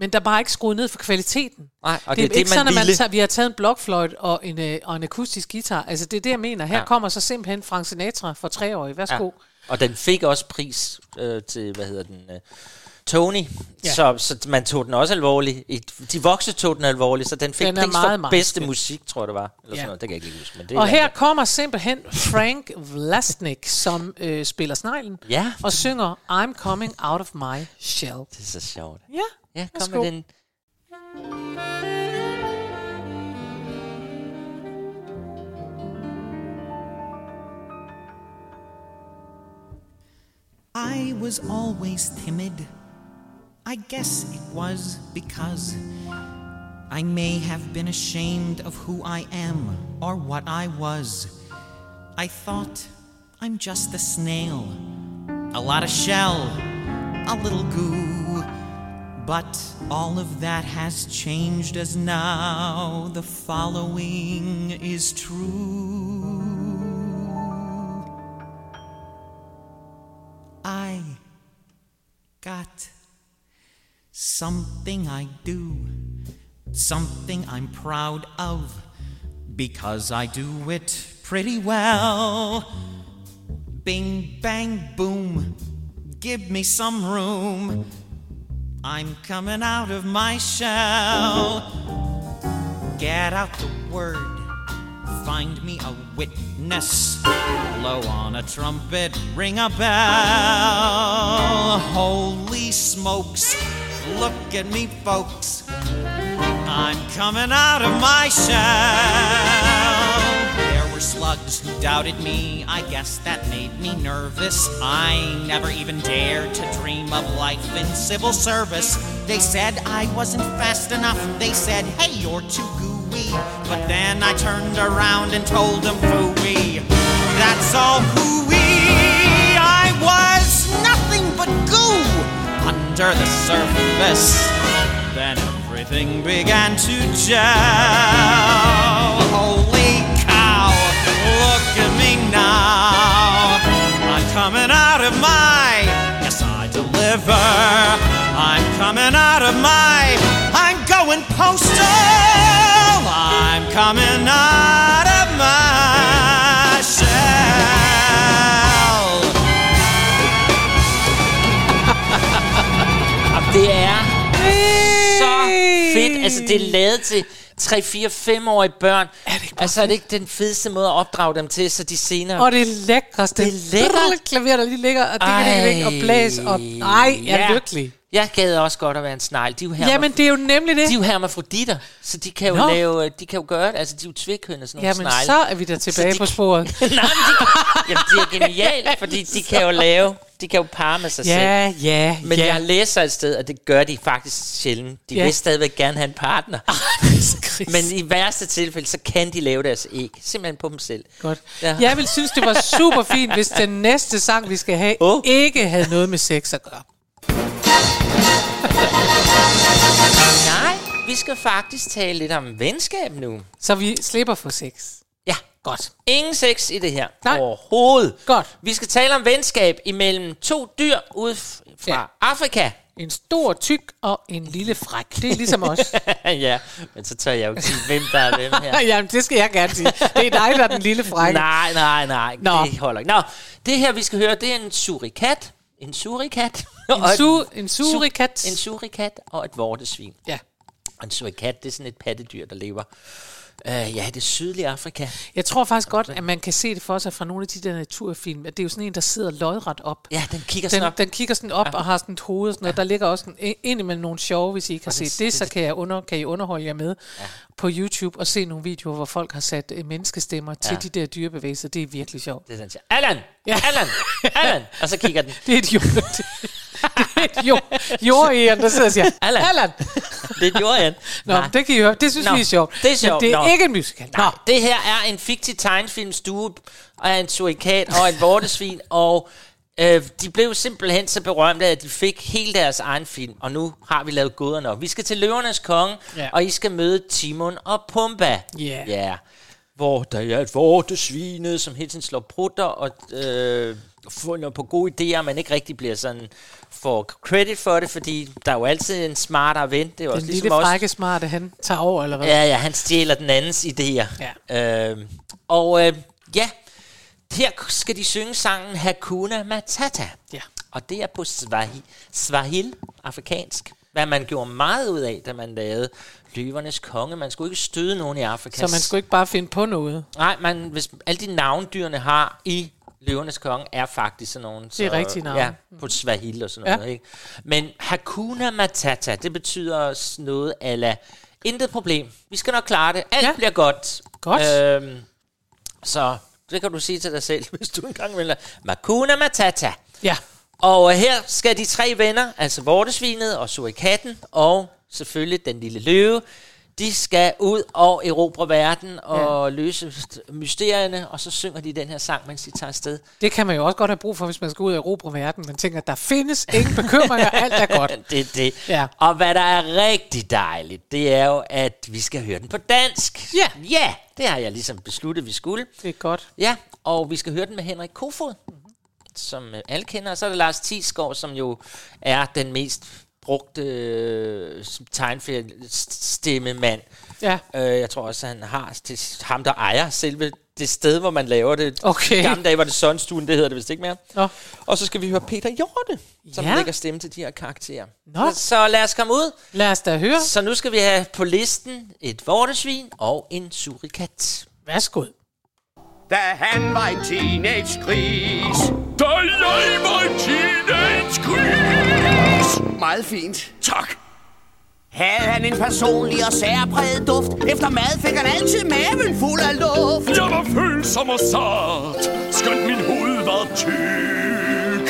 men der er bare ikke skruet ned for kvaliteten. Nej, og det, det er det, ikke man sådan, at man tager, vi har taget en blokfløjt og en, øh, og en akustisk guitar. Altså, det er det, jeg mener. Her Ja. kommer så simpelthen Frank Sinatra for treårige. Værsgo. Ja. Og den fik også pris øh, til, hvad hedder den, øh, Tony, Ja. så, så man tog den også alvorligt. De voksne tog den alvorligt, så den fik Den er pris for meget, meget bedste skæg. musik, tror jeg det var. Eller Ja. sådan noget, det kan jeg ikke lige huske. Men det Og er her kommer simpelthen Frank Vlasnik, som øh, spiller sneglen, Ja. og synger I'm coming out of my shell. Det er så sjovt. Ja, Ja, kom Værsgo. med den. I was always timid. I guess it was because I may have been ashamed of who I am or what I was. I thought I'm just a snail, a lot of shell, a little goo. But all of that has changed as now the following is true. I got something I do, something I'm proud of, because I do it pretty well. Bing, bang, boom, give me some room. I'm coming out of my shell. Get out the word, find me a witness. Blow on a trumpet, ring a bell. Holy smokes, look at me, folks. I'm coming out of my shell. There were slugs who doubted me. I guess that made me nervous. I never even dared to dream of life in civil service. They said I wasn't fast enough. They said, hey, you're too gooey. But then I turned around and told them, fooey. That's all hooey. I was nothing under the surface. Then everything began to gel. Holy cow, look at me now. I'm coming out of my, yes, I deliver. I'm coming out of my, I'm going postal. I'm coming out Altså, det er lavet til 3-4-5-årige børn. Er det ikke altså, er det ikke den fedeste måde at opdrage dem til, så de senere... Og det er lækreste. Det er lækkert. Klaver, der lige ligger, og det kan ikke og blæs, og ej, jeg er Ja. lykkelig. Jeg gad også godt at være en snegl. De er jo hermaf- Jamen, det er jo nemlig det. de er jo hermafroditter, så de kan jo Nå. lave, de kan jo gøre det. Altså, de er jo tvikhønne, sådan nogle Jamen, snegle. så er vi der tilbage de- på sporet. [laughs] Nej, men de, jamen, det er genialt, fordi de kan jo lave, de kan jo parre med sig selv. Ja, ja, Men ja. jeg læser et sted, at det gør de faktisk sjældent. De Ja. vil stadigvæk gerne have en partner. [laughs] Chris. Men i værste tilfælde, så kan de lave deres æg. Simpelthen på dem selv. Godt. Ja. Jeg vil synes, det var super fint, hvis den næste sang, vi skal have, Åh. ikke havde noget med sex at gøre. Nej, vi skal faktisk tale lidt om venskab nu. Så vi slipper for sex. Ja, Godt. ingen sex i det her. Nej. Overhovedet. Godt. Vi skal tale om venskab imellem to dyr ude f- fra Ja. Afrika. En stor tyk og en lille fræk. Det er ligesom os. [laughs] ja, men så tør jeg jo ikke sige, hvem der er hvem her. [laughs] Jamen, det skal jeg gerne sige. Det er dig, der er den lille frække. Nej, nej, nej. Nå. Det holder ikke. Nå, det her, vi skal høre, det er en surikat. En surikat. En, [laughs] su, en surikat. En surikat og et vortesvin. Ja. En surikat, det er sådan et pattedyr, der lever uh, ja, det sydlige Afrika. Jeg tror faktisk godt, at man kan se det for sig fra nogle af de der naturfilm, at det er jo sådan en, der sidder lodret op. Ja, den kigger sådan Den, op. den kigger sådan op ja. og har sådan et hoved og sådan noget. Der ligger også en, ind imellem nogle sjove, hvis I ikke har set det, så kan, jeg under, kan I underholde jer med ja. på YouTube og se nogle videoer, hvor folk har sat øh, menneskestemmer til Ja. de der dyrebevægelser. Det er virkelig sjovt. Det er sådan, Allan! Ja. Allan! Allan! [laughs] Og så kigger den. Det er et et jord, jordæren, der sidder og siger, Allan. Allan. Det er Jorian. Nå, men det kan I høre. Det synes Nå, vi er sjovt. det er sjovt. Men det er Nå. ikke en musical. Nå. Nej, det her er en fiktiv tegnefilmstue af en surikat og et vortesvin, og øh, de blev simpelthen så berømte, at de fik hele deres egen film, og nu har vi lavet goder nok. Vi skal til Løvernes Konge, Ja. og I skal møde Timon og Pumba. Ja. Ja. Hvor der er et vortesvine, som hele tiden slår prutter og øh, finder på gode idéer, men ikke rigtig bliver sådan får credit for det, fordi der er jo altid en smartere ven. Det er jo Den også lille ligesom frække smarte, han tager over, eller hvad? Ja, ja, han stjæler den andens idéer. Ja. Øh, og øh, ja, her skal de synge sangen Hakuna Matata. Ja. og det er på Swahili, Swahili afrikansk. Hvad man gjorde meget ud af, da man lavede Løvernes Konge. Man skulle ikke støde nogen i Afrika. Så man skulle ikke bare finde på noget. Nej, man, hvis alle de navndyrene har i Løvernes Konge, er faktisk sådan nogle. Det er rigtige navne. Ja, på Swahili og sådan Ja. noget. Ikke? Men Hakuna Matata, det betyder noget ala intet problem. Vi skal nok klare det. Alt Ja. bliver godt. Godt. Øhm, så det kan du sige til dig selv, [laughs] hvis du engang vil. Hakuna Matata. Ja. Og øh, her skal de tre venner, altså Vortesvinet og Surikatten, og selvfølgelig den lille løve, de skal ud og erobre verden og ja. løse mysterierne, og så synger de den her sang, mens de tager afsted. Det kan man jo også godt have brug for, hvis man skal ud og erobre verden. Man tænker, der findes ingen bekymringer, [laughs] alt er godt. det er det. Ja. Og hvad der er rigtig dejligt, det er jo, at vi skal høre den på dansk. Ja. Ja, det har jeg ligesom besluttet, vi skulle. Det er godt. Ja, og vi skal høre den med Henrik Kofod, som øh, alle kender. Og så er det Lars Thiesgaard, som jo er den mest brugte øh, tegnfilmstemmemand. Ja. Øh, jeg tror også, han har det er ham, der ejer selve det sted, hvor man laver det. Okay. I gamle dage var det Sundstuen, det hedder det vist ikke mere. Nå. Og så skal vi høre Peter Hjorte, som Ja. lægger stemme til de her karakterer. Nå. Så, så lad os komme ud. Lad os da høre. Så nu skal vi have på listen et vortesvin og en surikat. Værsgo. Da han var en teenage-gris. Da jeg var en teenage-gris. Meget fint. Tak. Havde han en personlig og særpræget duft. Efter mad fik han altid maven fuld af luft. Jeg var følsom og sart, skønt min hoved var tyk.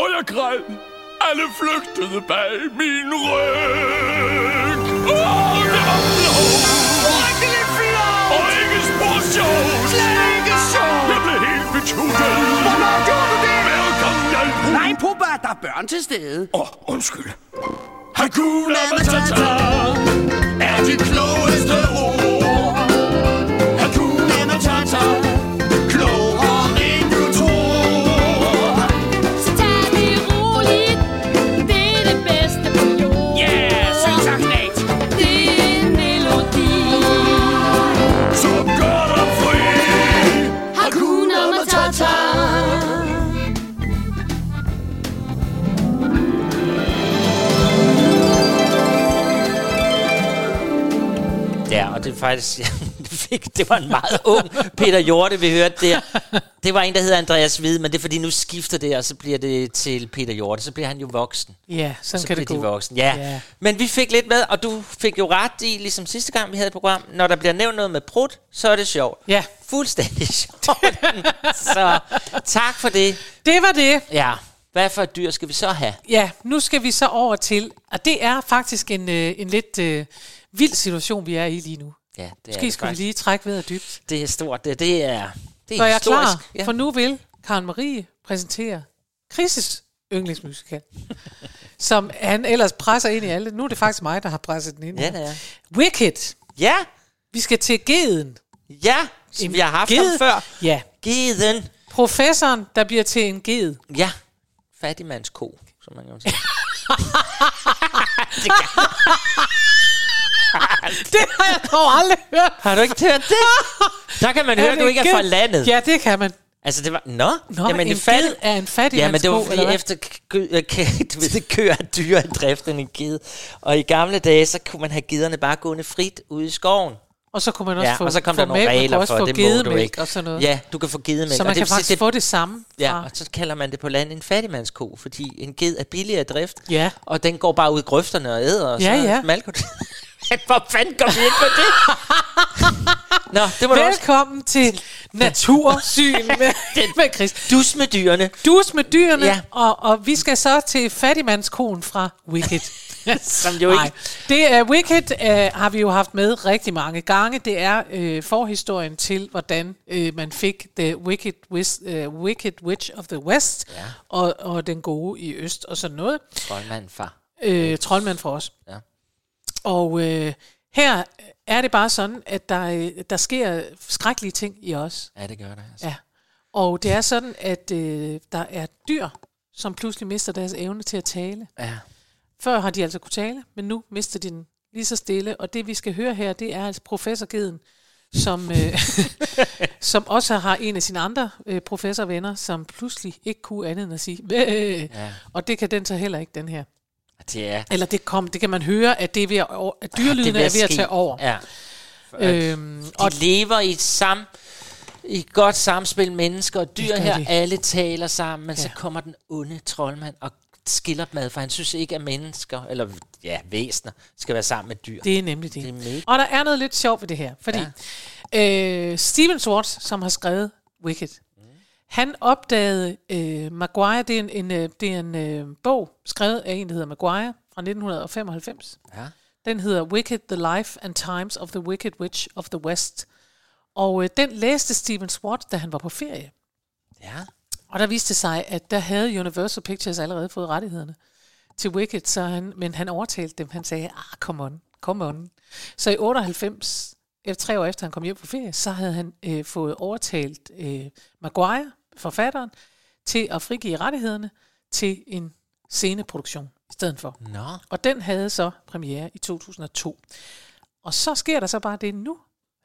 Og jeg græd. Alle flygtede bag min ryg. Åh, det var flot. Frygtelig flot. Og ikke spor sjovt. Slet ikke sjovt. Jeg blev helt betuttet. Hvornår gjorde brugte... Nej, Puppa, der er børn til stede. Åh, oh, undskyld. Hakuna Matata er de klogeste ord. Faktisk... [laughs] det fik- det var en meget ung Peter Hjorte, vi hørte der. Det var en, der hedder Andreas Hvid, men det er fordi, nu skifter det, og så bliver det til Peter Hjorte. Så bliver han jo voksen. Ja, sådan så kan det gå. de voksen. Ja. Ja. ja. Men vi fik lidt med, og du fik jo ret i, ligesom sidste gang, vi havde et program, når der bliver nævnt noget med prut, så er det sjovt. Ja. Fuldstændig [laughs] sjovt. så tak for det. Det var det. Ja. Hvad for et dyr skal vi så have? Ja, nu skal vi så over til, og det er faktisk en, øh, en lidt øh, vild situation, vi er i lige nu. Ja, det Måske er det skal vi faktisk. lige trække vejret dybt. Det er stort. Det, det er, det er er jeg historisk. klar, Ja. for nu vil Karen Marie præsentere Chris' yndlingsmusikal, [laughs] som han ellers presser ind i alle. Nu er det faktisk mig, der har presset den ind. Ja, det er. Wicked. Ja, Vi skal til Geden. ja. Som vi har haft ham før. Ja. Geden. Professoren, der bliver til en ged. Ja. Fattigmandsko, som man kan sige. [laughs] [laughs] Det [laughs] har jeg dog aldrig hørt. Har du ikke hørt det? [laughs] Der kan man høre, at du ikke er fra landet. Ja, det kan man. Altså, det var... Nå, Nå, Jamen, en det ged er en fattig Ja, men det var fordi efter k- [laughs] du ved, det kører dyre i drift end en ged. Og i gamle dage, så kunne man have gederne bare gående frit ude i skoven. Og så kunne man også Ja, få, og så kom få der nogle mælk, regler for, det må du ikke. og sådan noget. Ja, du kan få gedemælk. Så og man det kan faktisk det- få det samme. Ja, og så kalder man det på land en fattigmandsko, fordi en ged er billigere drift. Ja. Og den går bare ud i grøfterne og æder, og Ja, så ja. malker du [laughs] Hvor fanden kom vi ind på det? [laughs] Nå, det må du også. Velkommen til Natursyn [laughs] med, med Chris. Dus med dyrene. Dus med dyrene, Ja. og, og vi skal så til fattigmandskoen fra Wicked. Som jo ikke... Nej, det er Wicked øh, har vi jo haft med rigtig mange gange. Det er øh, forhistorien til, hvordan øh, man fik The Wicked, Wis, øh, Wicked Witch of the West Ja. og, og den gode i øst og sådan noget. Troldmand far. Øh, troldmand for os. Ja. Og øh, her er det bare sådan, at der, øh, der sker skrækkelige ting i os. Ja, det gør det. Altså. Ja. Og det er sådan, at øh, der er dyr, som pludselig mister deres evne til at tale. Ja. Før har de altså kunne tale, men nu mister de den lige så stille. Og det vi skal høre her, det er altså professorgeden, som, øh, [laughs] som også har en af sine andre øh, professorvenner, som pludselig ikke kunne andet end at sige, Bæh! Ja. og det kan den så heller ikke, den her. Er, Eller det, kom, det kan man høre, at, det er ved at, at dyrelydene det er ved at tage over. Ja. Øhm, De og lever i et sam i et godt samspil mennesker og dyr her. de. Alle taler sammen, men ja. så Ja. kommer den onde troldmand og skiller dem ad, for han synes ikke, at mennesker, eller ja, væsener, skal være sammen med dyr. det er nemlig det. Det er mega- Og der er noget lidt sjovt ved det her, fordi ja. øh, Steven Schwartz, som har skrevet Wicked. Han opdagede øh, Maguire, det er en, en, øh, det er en øh, bog, skrevet af en, der hedder Maguire, fra 1995. Ja. Den hedder Wicked, The Life and Times of the Wicked Witch of the West. Og øh, den læste Steven Schwartz, da han var på ferie. Ja. Og der viste det sig, at der havde Universal Pictures allerede fået rettighederne til Wicked, så han, men han overtalte dem. Han sagde, ah, come on, come on. Så i 98, efter tre år efter han kom hjem på ferie, så havde han øh, fået overtalt øh, Maguire, forfatteren, til at frigive rettighederne til en sceneproduktion i stedet for. Nå. Og den havde så premiere i 2002. Og så sker der så bare det nu,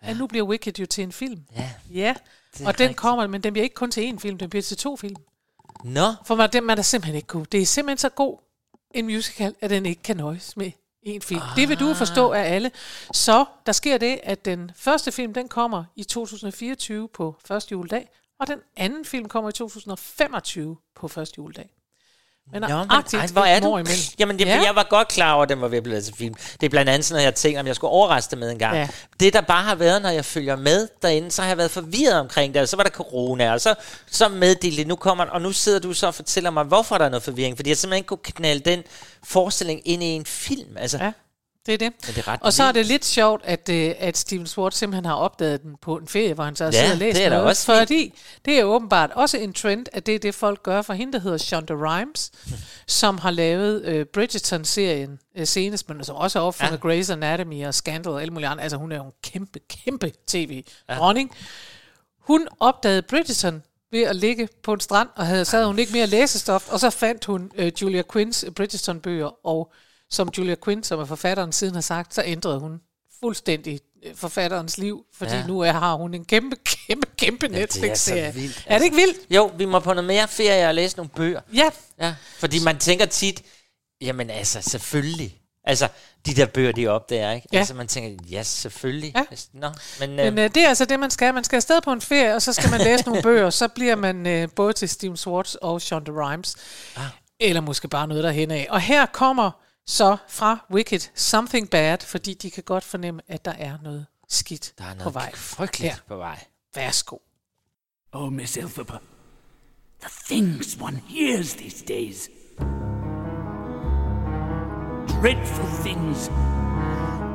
ja. at nu bliver Wicked jo til en film. Ja. Ja, og den rigtigt. kommer, men den bliver ikke kun til én film, den bliver til to film. Nå. For man, den man er simpelthen ikke god. Det er simpelthen så god en musical, at den ikke kan nøjes med en film. Ah. Det vil du forstå af alle. Så der sker det, at den første film, den kommer i 2024 på første juledag, og den anden film kommer i 2025 på første juledag. Men Nå, men, nøjagtigt ej, hvor er du? Jamen, det, ja. jeg var godt klar over, at den var ved at blive til film. Det er blandt andet sådan, at jeg tænkte, om jeg skulle overraske det med en gang. Ja. Det, der bare har været, når jeg følger med derinde, så har jeg været forvirret omkring det. Og så var der corona, og så, så meddelte nu kommer og nu sidder du så og fortæller mig, hvorfor der er noget forvirring. Fordi jeg simpelthen ikke kunne knalde den forestilling ind i en film. Altså, Ja, det er det. Men det er ret og så er det lidt sjovt, at, øh, at Steven Schwartz simpelthen har opdaget den på en ferie, hvor han så har Ja, siddet og læst det er noget. også fordi det er åbenbart også en trend, at det er det, folk gør for hende, der hedder Shonda Rhimes, [laughs] som har lavet øh, Bridgerton-serien øh, senest, men som også har opfundet ja. Grey's Anatomy og Scandal og alle mulige andre. Altså hun er jo en kæmpe, kæmpe tv-dronning. Ja. Hun opdagede Bridgerton ved at ligge på en strand, og havde, havde hun ikke mere læsestof, og så fandt hun øh, Julia Quinns Bridgerton-bøger, og som Julia Quinn, som er forfatteren siden har sagt, så ændrede hun fuldstændig øh, forfatterens liv, fordi Ja. nu er, har hun en kæmpe, kæmpe, kæmpe Ja, det er så Netflix-serie. vildt, altså. Er det ikke vildt? Jo, vi må på noget mere ferie og læse nogle bøger. Ja. ja. Fordi man tænker tit, jamen altså, selvfølgelig. Altså, de der bøger, de opdager, ikke? Ja. Altså, man tænker, ja, selvfølgelig. Ja. Nå, men, Men øh, det er altså det, man skal. Man skal afsted på en ferie, og så skal man læse nogle bøger, så bliver man øh, både til Steven Schwartz og Shonda Rhimes. Ah. Eller måske bare noget derhen af. Og her kommer så fra Wicked Something Bad, fordi de kan godt fornemme, at der er noget skidt der er noget på vej. frygteligt Her. på vej. Værsgo. Oh, Miss Elphaba, the things one hears these days. Dreadful things.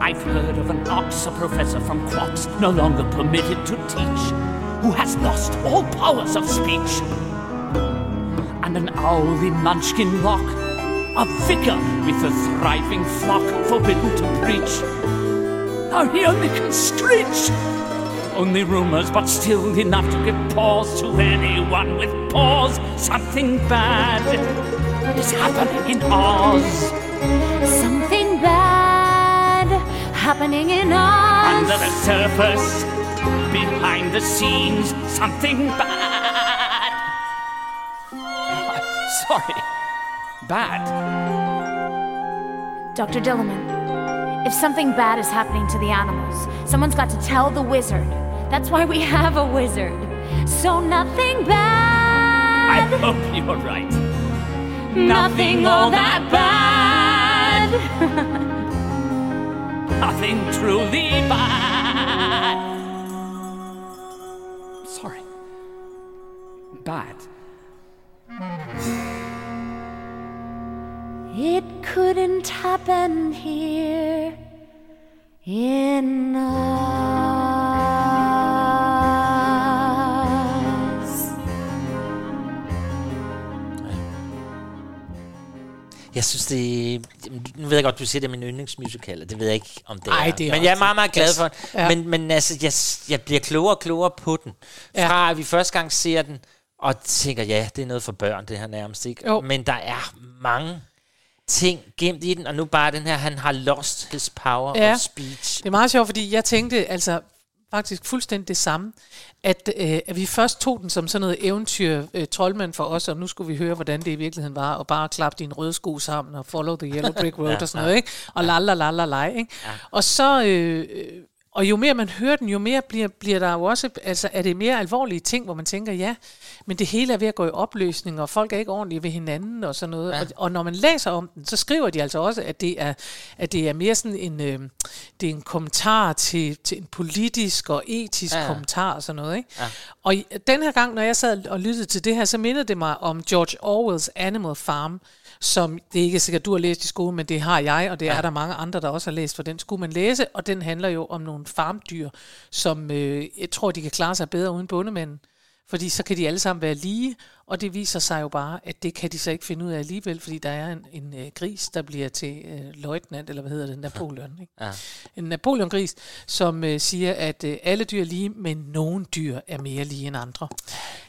I've heard of an Oxford professor from Quox no longer permitted to teach, who has lost all powers of speech. And an owl in Munchkin Rock, a vicar with a thriving flock forbidden to preach. Now he only can screech. Only rumors, but still enough to give pause to anyone with pause. Something bad is happening in Oz. Something bad happening in Oz. Under the surface, behind the scenes, something bad. [laughs] Sorry, bad. Dr. Dillerman, if something bad is happening to the animals, someone's got to tell the wizard. That's why we have a wizard. So nothing bad. I hope you're right. Nothing all that bad. [laughs] Nothing truly bad. Sorry. Bad. It couldn't happen here in us. Jeg synes, det Nu ved jeg godt, du siger, det er min yndlingsmusical, og det ved jeg ikke, om det Ej, er. det er men jeg er meget, meget glad for den. Ja. Men, men altså, jeg, jeg bliver klogere og klogere på den. Fra at vi første gang ser den, og tænker, ja, det er noget for børn, det her nærmest, ikke? Jo. Men der er mange ting gemt i den, og nu bare den her, han har lost his power Ja. of speech. Det er meget sjovt, fordi jeg tænkte, altså, faktisk fuldstændig det samme. At, øh, at vi først tog den som sådan noget eventyr øh, troldmand for os, og nu skulle vi høre, hvordan det i virkeligheden var, og bare klappe dine røde sko sammen, og follow the yellow brick road [laughs] Ja, og sådan ja. noget, ikke? Og la la la la la, ikke? Ja. Og så... Øh, øh, og jo mere man hører den, jo mere bliver, bliver der jo også, altså er det mere alvorlige ting, hvor man tænker, ja, men det hele er ved at gå i opløsning, og folk er ikke ordentlige ved hinanden og sådan noget. Ja. Og, og når man læser om den, så skriver de altså også, at det er, at det er mere sådan en, øh, det er en kommentar til, til en politisk og etisk Ja, kommentar og sådan noget. Ikke? Ja. Og den her gang, når jeg sad og lyttede til det her, så mindede det mig om George Orwells Animal Farm, som det er ikke sikkert, du har læst i skole, men det har jeg, og det ja. Er der mange andre, der også har læst, for den skulle man læse, og den handler jo om nogle farmdyr, som øh, jeg tror, de kan klare sig bedre uden bondemænden. Fordi så kan de alle sammen være lige, og det viser sig jo bare, at det kan de så ikke finde ud af alligevel, fordi der er en, en øh, gris, der bliver til øh, løjtnant, eller hvad hedder det, Napoleon. Ikke? Ja. En Napoleon-gris, som øh, siger, at øh, alle dyr er lige, men nogle dyr er mere lige end andre.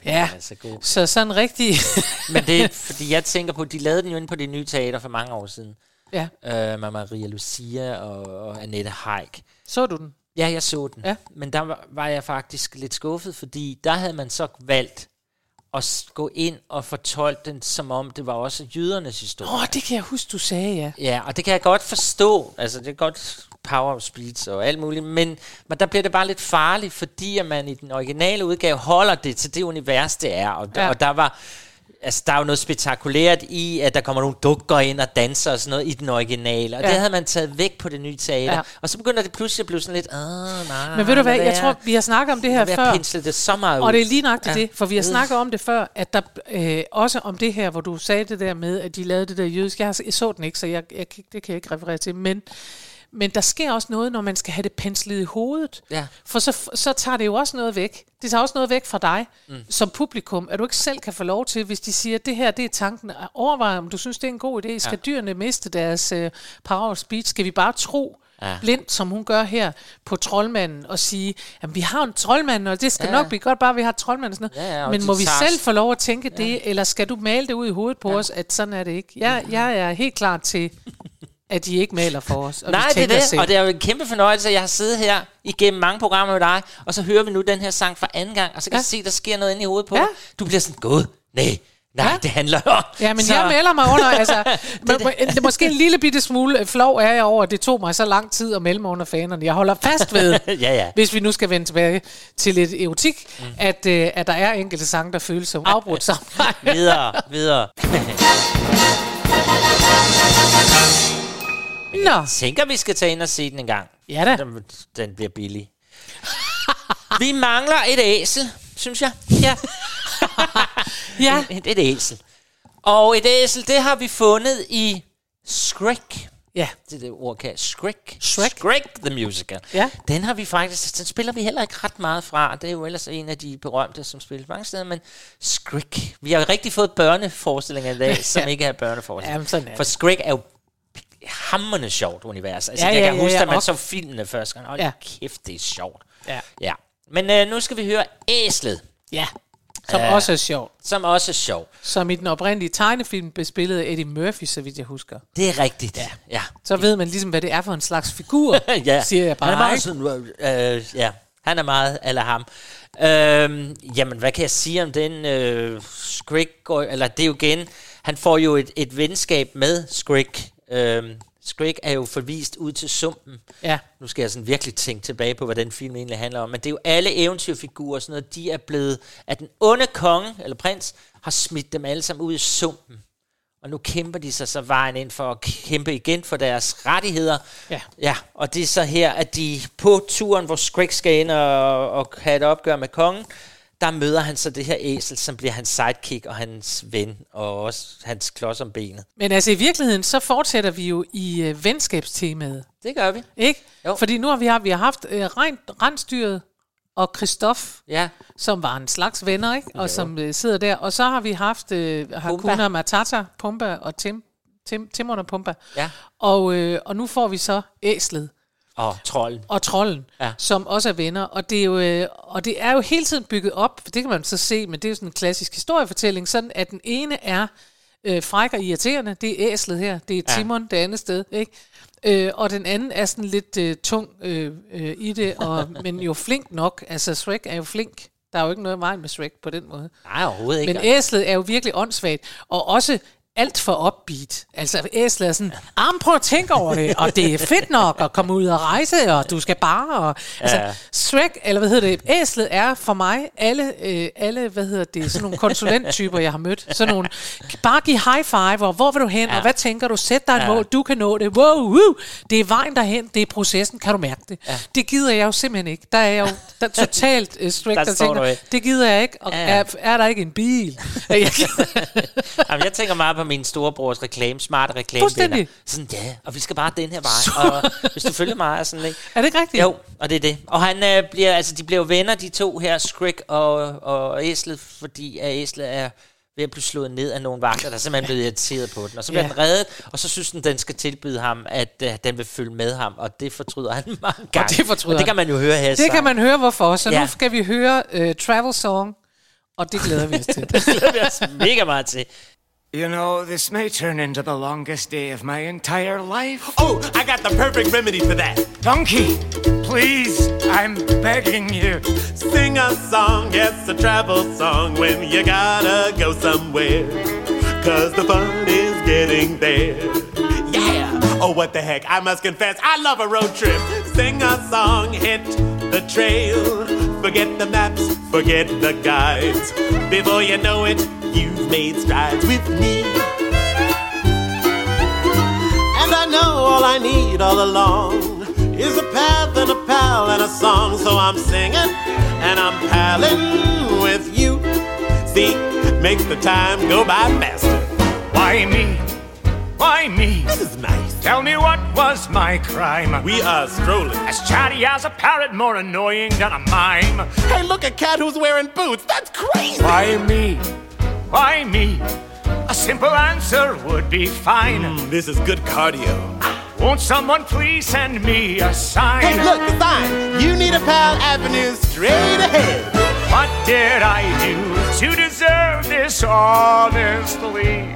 Ja, er så god. så sådan rigtig... [laughs] Men det er, fordi jeg tænker på, de lavede den jo inde på det nye teater for mange år siden. Ja. Øh, med Maria Lucia og, og Annette Haik. Så du den? Ja, jeg så den. Ja. Men der var, var jeg faktisk lidt skuffet, fordi der havde man så valgt at s- gå ind og fortolke den, som om det var også jødernes historie. Åh, oh, det kan jeg huske, du sagde, ja. Ja, og det kan jeg godt forstå. Altså, det er godt power of speech og alt muligt. Men, men der bliver det bare lidt farligt, fordi at man i den originale udgave holder det til det univers, det er. Og. Ja. og der var... Altså, der er jo noget spektakulært i, at der kommer nogle dukker ind og danser og sådan noget i den originale. Og ja. Det havde man taget væk på det nye teater. Ja. Og så begynder det pludselig at blive sådan lidt... Ah, nej, Men ved du hvad, jeg tror, vi har snakket om det her før. pensle det så meget ud. Og det er lige nøjagtigt Ja. det, for vi har snakket om det før, at der øh, også om det her, hvor du sagde det der med, at de lavede det der jødisk. Jeg, har, jeg så den ikke, så jeg, jeg, det kan jeg ikke referere til, men, men der sker også noget, når man skal have det penslet i hovedet. Ja. For så, så tager det jo også noget væk. Det tager også noget væk fra dig Mm. som publikum, at du ikke selv kan få lov til, hvis de siger, at det her det er tanken, at overveje, om du synes, det er en god idé. Skal Ja. ja. dyrene miste deres øh, power of speech? Skal vi bare tro, Ja. ja. blindt, som hun gør her, på troldmanden, og sige, at vi har en troldmand, og det skal Ja. ja. nok blive godt, bare vi har et troldmand og sådan noget. Ja, ja, Men må vi tager- selv få lov at tænke det, eller skal du male det ud i hovedet på ja. os, at sådan er det ikke? Jeg, jeg er helt klar til, at de ikke maler for os. Og Nej, det er det, selv. og det er jo en kæmpe fornøjelse, at jeg har siddet her igennem mange programmer med dig, og så hører vi nu den her sang for anden gang, og så kan ja. Jeg se, der sker noget inde i hovedet på Ja. Du bliver sådan, god, nej, nej, ja. det handler om. Ja, men så, jeg melder mig under, [laughs] altså, det, det. er måske en lille bitte smule øh, flov er jeg over, at det tog mig så lang tid at melde mig under fanerne. Jeg holder fast ved, [laughs] ja, ja. hvis vi nu skal vende tilbage til lidt erotik, mm. at, øh, at der er enkelte sange, der føles som afbrudt sammen. videre, videre. [laughs] Nå. Jeg tænker, vi skal tage ind og se den en gang. Ja da. Den, den bliver billig. vi mangler et æsel, synes jeg. Ja. [laughs] ja. Et, et æsel. Og et æsel, det har vi fundet i Shrek. Ja. Det er det ord, kan Shrek. Shrek. Shrek the Musical. Ja. Den har vi faktisk, den spiller vi heller ikke ret meget fra. Det er jo ellers en af de berømte, som spilles mange steder, men Shrek. Vi har rigtig fået børneforestillinger i dag, [laughs] som Ja. ikke er børneforestillinger. Jamen, sådan er For. Shrek er jo hammerne sjovt univers. Altså, Ja, jeg ja, kan ja, huske, ja, at man og- så filmene første gang. Hold Ja. kæft, det er sjovt. Ja. ja. Men øh, nu skal vi høre Æslet. Ja. Som Ja. også er sjov. Som også er sjov. Som i den oprindelige tegnefilm af Eddie Murphy, så vidt jeg husker. Det er rigtigt. Ja. ja. Så ved man ligesom, hvad det er for en slags figur, [laughs] ja. siger jeg bare. Han er meget sådan, øh, ja, han er meget eller ham. Øhm, jamen, hvad kan jeg sige om den? Øh, Skrik, eller det er jo igen, han får jo et, et venskab med Skrik. Øhm, Skrik er jo forvist ud til sumpen. Ja. Nu skal jeg sådan virkelig tænke tilbage på, hvad den film egentlig handler om. Men det er jo alle eventyrfigurer og sådan noget, de er blevet, at den onde konge, eller prins, har smidt dem alle sammen ud i sumpen. Og nu kæmper de sig så vejen ind for at kæmpe igen for deres rettigheder. Ja. Ja, og det er så her, at de på turen, hvor Skrik skal ind og, og have et opgør med kongen, der møder han så det her æsel, som bliver hans sidekick og hans ven, og også hans klods om benet. Men altså i virkeligheden, så fortsætter vi jo i øh, venskabstemaet. Det gør vi. Ikke? Jo. Fordi nu har vi, har, vi har haft øh, Rein, Rensdyret og Christoph, Ja. som var en slags venner, ikke? og som øh, sidder der. Og så har vi haft øh, Hakuna Matata, Pumba og Tim, Tim, Timon og Pumba. Ja. Og, øh, og nu får vi så æslet Og trolden. og trolden, Ja. som også er venner. Og det er, jo, øh, og det er jo hele tiden bygget op, for det kan man så se, men det er jo sådan en klassisk historiefortælling, sådan at den ene er øh, fræk og irriterende. Det er æslet her. Det er Ja. Timon det andet sted. Ikke? Øh, og den anden er sådan lidt øh, tung øh, øh, i det, og, [laughs] men jo flink nok. Altså Shrek er jo flink. Der er jo ikke noget vej med Shrek på den måde. Nej, overhovedet ikke. Men æslet er jo virkelig åndssvagt, og også alt for upbeat. Altså æslet er sådan, ah, prøv at tænke over det, og det er fedt nok at komme ud og rejse, og du skal bare... Og, altså, Ja. Shrek, eller hvad hedder det, æslet er for mig alle, øh, alle hvad hedder det, sådan nogle konsulenttyper, jeg har mødt. Sådan nogle, bare give high five, og hvor vil du hen, ja. og hvad tænker du, sæt dig et Ja. mål, du kan nå det, wow, wow. det er vejen derhen, det er processen, kan du mærke det? Ja. Det gider jeg jo simpelthen ikke. Der er jeg jo der er totalt uh, Shrek, Der der, tænker, det gider jeg ikke, og Ja. er, er der ikke en bil? [laughs] Jeg, Jamen, jeg tænker meget på min storebrors reklame, smarte reklame. Sådan, ja, og vi skal bare den her vej. Og hvis du følger mig, og sådan, ikke? er det ikke rigtigt? Jo, og det er det. Og han øh, bliver, altså, de bliver jo venner, de to her, Skrik og, og Æslet, fordi at Æslet er ved at blive slået ned af nogle vagter, der er simpelthen blevet irriteret på den. Og så bliver Ja. den reddet, og så synes den, den skal tilbyde ham, at uh, den vil følge med ham, og det fortryder han [laughs] mange gange. det fortryder og det kan man jo høre her. Det sangen. kan man høre hvorfor. Så Ja. nu skal vi høre uh, Travel Song, og det glæder vi os til. [laughs] Det glæder vi os mega meget til. You know, this may turn into the longest day of my entire life. Oh, I got the perfect remedy for that. Donkey, please, I'm begging you. Sing a song, yes, a travel song when you gotta go somewhere. Cause the fun is getting there. Yeah! Oh, what the heck, I must confess, I love a road trip. Sing a song, hit the trail. Forget the maps, forget the guides. Before you know it, you've made strides with me. And I know all I need all along is a path and a pal and a song. So I'm singing and I'm palling with you. See, makes the time go by faster. Why me? Why me? This is nice. Tell me what was my crime? We are strolling. As chatty as a parrot, more annoying than a mime. Hey, look, a cat who's wearing boots. That's crazy. Why me? Why me? A simple answer would be fine. Mm, this is good cardio. Won't someone please send me a sign? Hey, look, the sign. You need a pal avenue straight ahead. What did I do to deserve this honestly?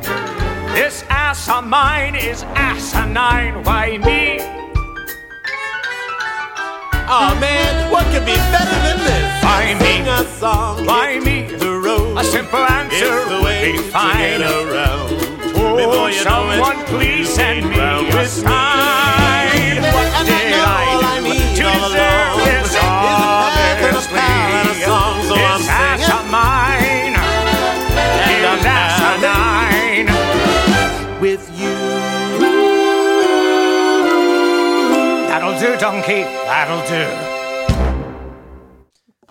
This ass of mine is asinine. Why me? Oh man, what could be better than this? Why me? Sing a song. Why me? The road. A simple answer It's the would way be to get around. Oh, know it, someone please send me a sign. With you. That'll do, donkey. That'll do.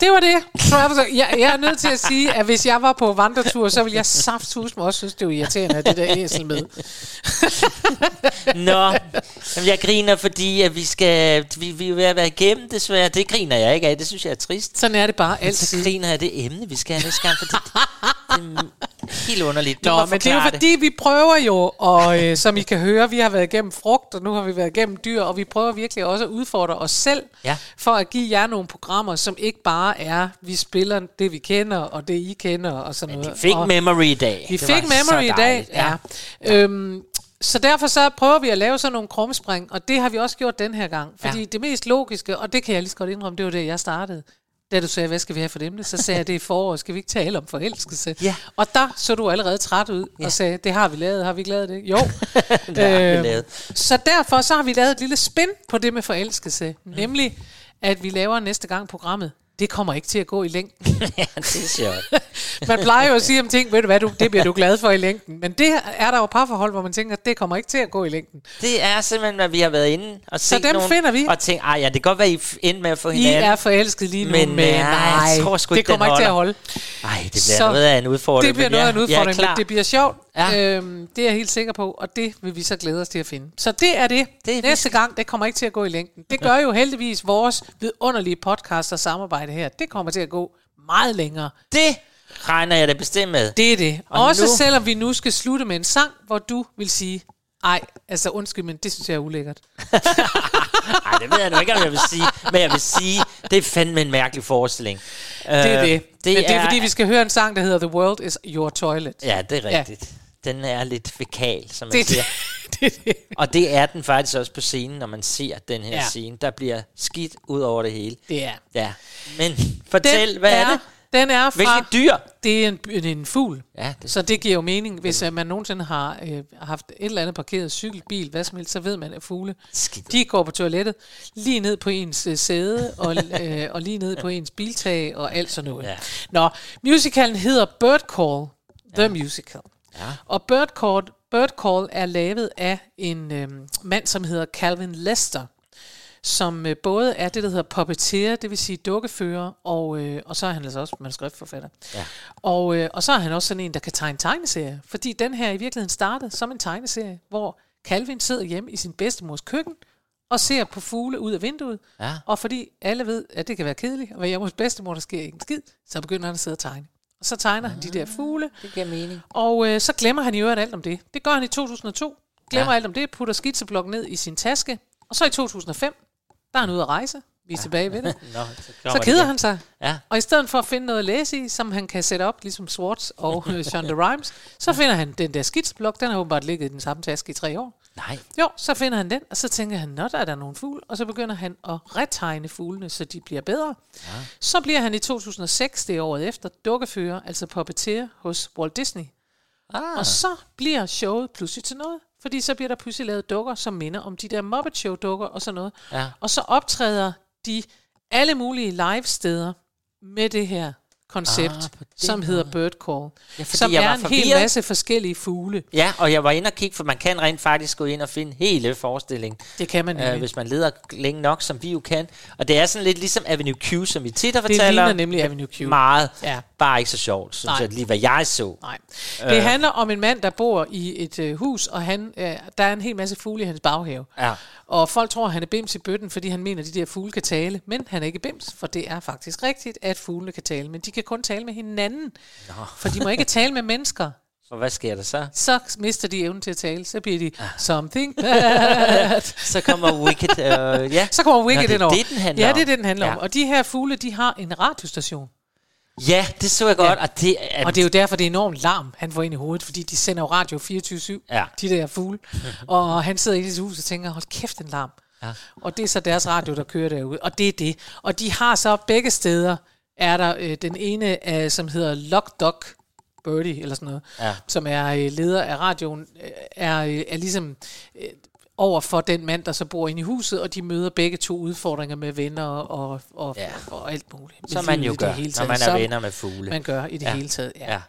Det var det. Jeg, jeg er nødt til at sige, at hvis jeg var på vandretur, så ville jeg saftsus mig også synes, det var irriterende, at det der æsel med. Nå, jeg griner, fordi at vi skal, vi, vi er ved at være igennem desværre. Det griner jeg ikke af, det synes jeg er trist. Sådan er det bare Men så altid. griner jeg af det emne, vi skal have næste gang, fordi det, det helt underligt. Nå, men det er jo fordi, vi prøver jo, og øh, [laughs] som I kan høre, vi har været igennem frugt, og nu har vi været igennem dyr, og vi prøver virkelig også at udfordre os selv, Ja. for at give jer nogle programmer, som ikke bare er, vi spiller det, vi kender, og det, I kender, og sådan noget. Vi fik og memory i dag. Vi Det fik memory i dag, ja. ja. Øhm, så derfor så prøver vi at lave sådan nogle krumspring, og det har vi også gjort den her gang. Fordi Ja. det mest logiske, og det kan jeg lige så godt indrømme, det var det, jeg startede. Da du sagde, hvad skal vi have for emne, så sagde jeg, det er forår, skal vi ikke tale om forelskelse? Ja. Og der så du allerede træt ud og sagde, det har vi lavet, har vi ikke lavet det? Jo. [laughs] det har vi Øhm, lavet. Så derfor så har vi lavet et lille spin på det med forelskelse. Nemlig, at vi laver næste gang programmet. Det kommer ikke til at gå i længden. [laughs] ja, det er sjovt. [laughs] Man plejer jo at sige om ting, ved du hvad, du, det bliver du glad for i længden. Men det er der jo parforhold, hvor man tænker, det kommer ikke til at gå i længden. Det er simpelthen, hvad vi har været inde og Så set dem nogen, finder vi. Og tænkt, ej ja, det kan godt være, I endte med at få I hinanden. er forelsket lige nu, men, men, nej, nej, jeg tror sgu det ikke, kommer ikke til at holde. Ej, det bliver Så noget af en udfordring. Det bliver noget af en udfordring, klar. men det bliver sjovt. Ja. Ja. Øhm, det er jeg helt sikker på, og det vil vi så glæde os til at finde. Så det er det. Det er Næste gang, det kommer ikke til at gå i længden. Det gør jo heldigvis vores vidunderlige podcast og samarbejde her. Det kommer til at gå meget længere. Det regner jeg da bestemt med. Det er det. Og Også nu- selvom vi nu skal slutte med en sang, hvor du vil sige, ej, altså undskyld, men det synes jeg er ulækkert. [laughs] Nej, det ved jeg nu ikke, om jeg vil sige. Men jeg vil sige, det er fandme en mærkelig forestilling. Det er Øh, det. det men det er, fordi, vi skal høre en sang, der hedder The World is Your Toilet. Ja, det er rigtigt. Den er lidt fekal, som man Det- siger. [laughs] det, det. Og det er den faktisk også på scenen, når man ser den her Ja. ja. scene. Der bliver skidt ud over det hele. Det er. Ja. Men fortæl, Den hvad er, det? Den er fra... Hvilket dyr? Det er en, er en fugl. Ja, det- Så det giver jo mening. Hvis uh, man nogensinde har øh, haft et eller andet parkeret cykelbil, hvad som helst, så ved man, at fugle, Skidt. de går på toilettet lige ned på ens øh, sæde, og, [laughs] øh, og lige ned på ens biltag, og alt sådan noget. Ja. Nå, musicalen hedder Bird Call, The Musical. Ja. Og Bird Call, Bird Call er lavet af en øh, mand, som hedder Calvin Lester, som øh, både er det, der hedder puppeteer, det vil sige dukkefører, og, øh, og så er han altså også manuskriptforfatter. Ja. Og, øh, og så er han også sådan en, der kan tegne tegneserier, fordi den her i virkeligheden startede som en tegneserie, hvor Calvin sidder hjemme i sin bedstemors køkken, og ser på fugle ud af vinduet, Ja. og fordi alle ved, at det kan være kedeligt, og være hjemme hos bedstemor, der sker ikke en skid, så begynder han at sidde og tegne. Og så tegner han de der fugle, Det giver mening. og øh, så glemmer han i øvrigt alt om det. Det gør han i 2002. Glemmer Ja. alt om det, putter skitseblokken ned i sin taske. Og så i 2005, der er han ude at rejse. Vi er tilbage ved det. [laughs] Nå, så, Så det keder igen. han sig. Ja. Og i stedet for at finde noget at læse i, som han kan sætte op, ligesom Swartz og øh, Shonda Rhimes, så [laughs] finder han den der skitsblok. Den har åbenbart ligget i den samme taske i tre år. Nej. Jo, så finder han den, og så tænker han, nå, der er der nogle fugle, og så begynder han at retegne fuglene, så de bliver bedre. Ja. Så bliver han i 2006, det året efter, dukkefører, altså puppeteer hos Walt Disney. Ah. Og så bliver showet pludselig til noget, fordi så bliver der pludselig lavet dukker, som minder om de der Muppet Show dukker og sådan noget. Ja. Og så optræder de alle mulige live-steder med det her koncept, Ah, som hedder Bird Call, Ja, som jeg er var en hel masse forskellige fugle. Ja, og jeg var inde og kigge, for man kan rent faktisk gå ind og finde hele forestillingen. Det kan man øh. Hvis man leder længe nok, som vi jo kan. Og det er sådan lidt ligesom Avenue Q, som vi tit har Det fortalt ligner om. nemlig Avenue Q. Meget. Ja. Bare ikke så sjovt, synes Nej. jeg, lige hvad jeg så. Nej. Det handler om en mand, der bor i et øh, hus, og han, øh, der er en hel masse fugle i hans baghave. Ja. Og folk tror, han er bims i bøtten, fordi han mener, at de der fugle kan tale. Men han er ikke bims, for det er faktisk rigtigt, at fuglene kan tale. Men de kan kun tale med hinanden, Nå. for de må ikke tale med mennesker. [laughs] Og hvad sker der så? Så mister de evnen til at tale. Så bliver de something bad. [laughs] Så kommer Wicked, øh, ja. Så kommer Wicked Nå, det er det, den handler ja, om. det er det, den handler Ja. om. Og de her fugle, de har en radiostation. Ja, det så jeg godt, og det er... Og det er jo derfor, det er enormt larm, han får ind i hovedet, fordi de sender jo radio 24-7, Ja. de der fugle. [laughs] og han sidder i sit hus og tænker, hold kæft en larm. Ja. Og det er så deres radio, der kører derude. Og det er det. Og de har så begge steder, er der øh, den ene, øh, som hedder Lock Dog Birdie, eller sådan noget, Ja. som er øh, leder af radioen, øh, er, øh, er ligesom øh, over for den mand, der så bor inde i huset, og de møder begge to udfordringer med venner og, og, Ja. ja. og alt muligt. Med Som man jo det gør, hele når taget. man er Som venner med fugle. Man gør i det Ja. hele taget, ja. Ja.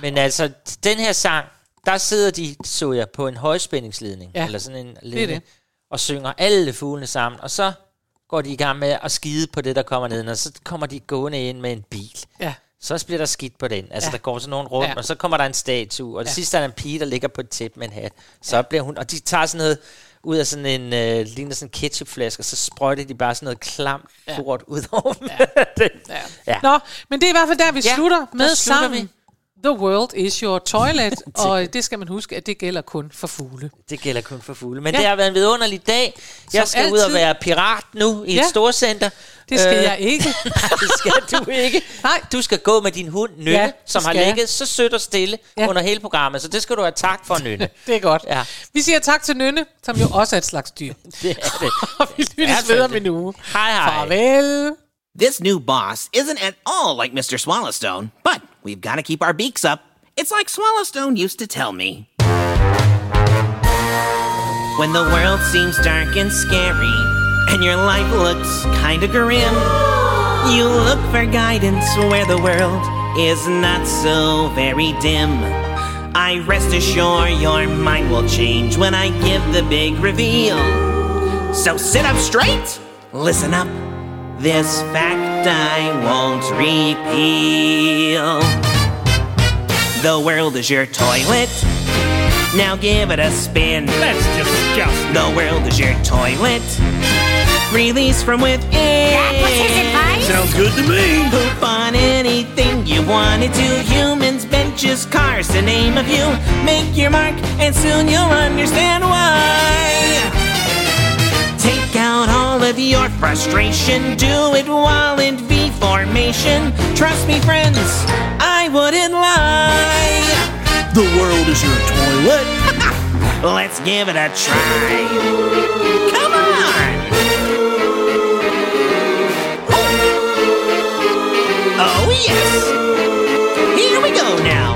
Men altså, den her sang, der sidder de, så jeg, på en højspændingsledning, Ja, eller sådan en det. ledning, og synger alle fuglene sammen, og så går de i gang med at skide på det, der kommer ned, og så kommer de gående ind med en bil. Ja. Så bliver der skidt på den. Altså, Ja. der går sådan nogen rundt, Ja. og så kommer der en statue, og det Ja. sidste er der en pige, der ligger på et tæppe med en hat. Så bliver hun, og de tager sådan noget ud af sådan en, øh, ligner sådan en ketchupflaske, og så sprøjter de bare sådan noget klamt Ja. lort ud over Ja. [laughs] ja. ja. Nå, men det er i hvert fald der, vi Ja, slutter med slutter sangen. The world is your toilet, [laughs] og det skal man huske, at det gælder kun for fugle. Det gælder kun for fugle. Men Ja. det har været en vidunderlig dag. Jeg Som skal ud og altid. være pirat nu i Ja. et storcenter. Det skal Øh, jeg ikke. [laughs] Nej, det skal du ikke. Nej. Du skal gå med din hund, Nynne, Ja, som har jeg. ligget så sødt og stille Ja. ja. under hele programmet. Så det skal du have tak for, [laughs] Nynne. Det er godt. Ja. Vi siger tak til Nynne, som jo også er et slags dyr. Det er det. og vi lyttes ved om en uge. Hej, hej. Farvel. This new boss isn't at all like Mr. Swallowstone, but we've got to keep our beaks up. It's like Swallowstone used to tell me. When the world seems dark and scary, and your life looks kinda grim, you look for guidance where the world is not so very dim. I rest assured your mind will change when I give the big reveal. So sit up straight, listen up. This fact I won't repeal. The world is your toilet. Now give it a spin. That's disgusting. The world is your toilet. Release from within. That was his advice? Sounds good to me. Poop on anything you wanted to. Humans, benches, cars, to name a few. Make your mark, and soon you'll understand why. Take out all of your frustration. Do it while in V formation. Trust me, friends, I wouldn't lie. The world is your toilet. [laughs] Let's give it a try. Come on! Oh, yes! Here we go now.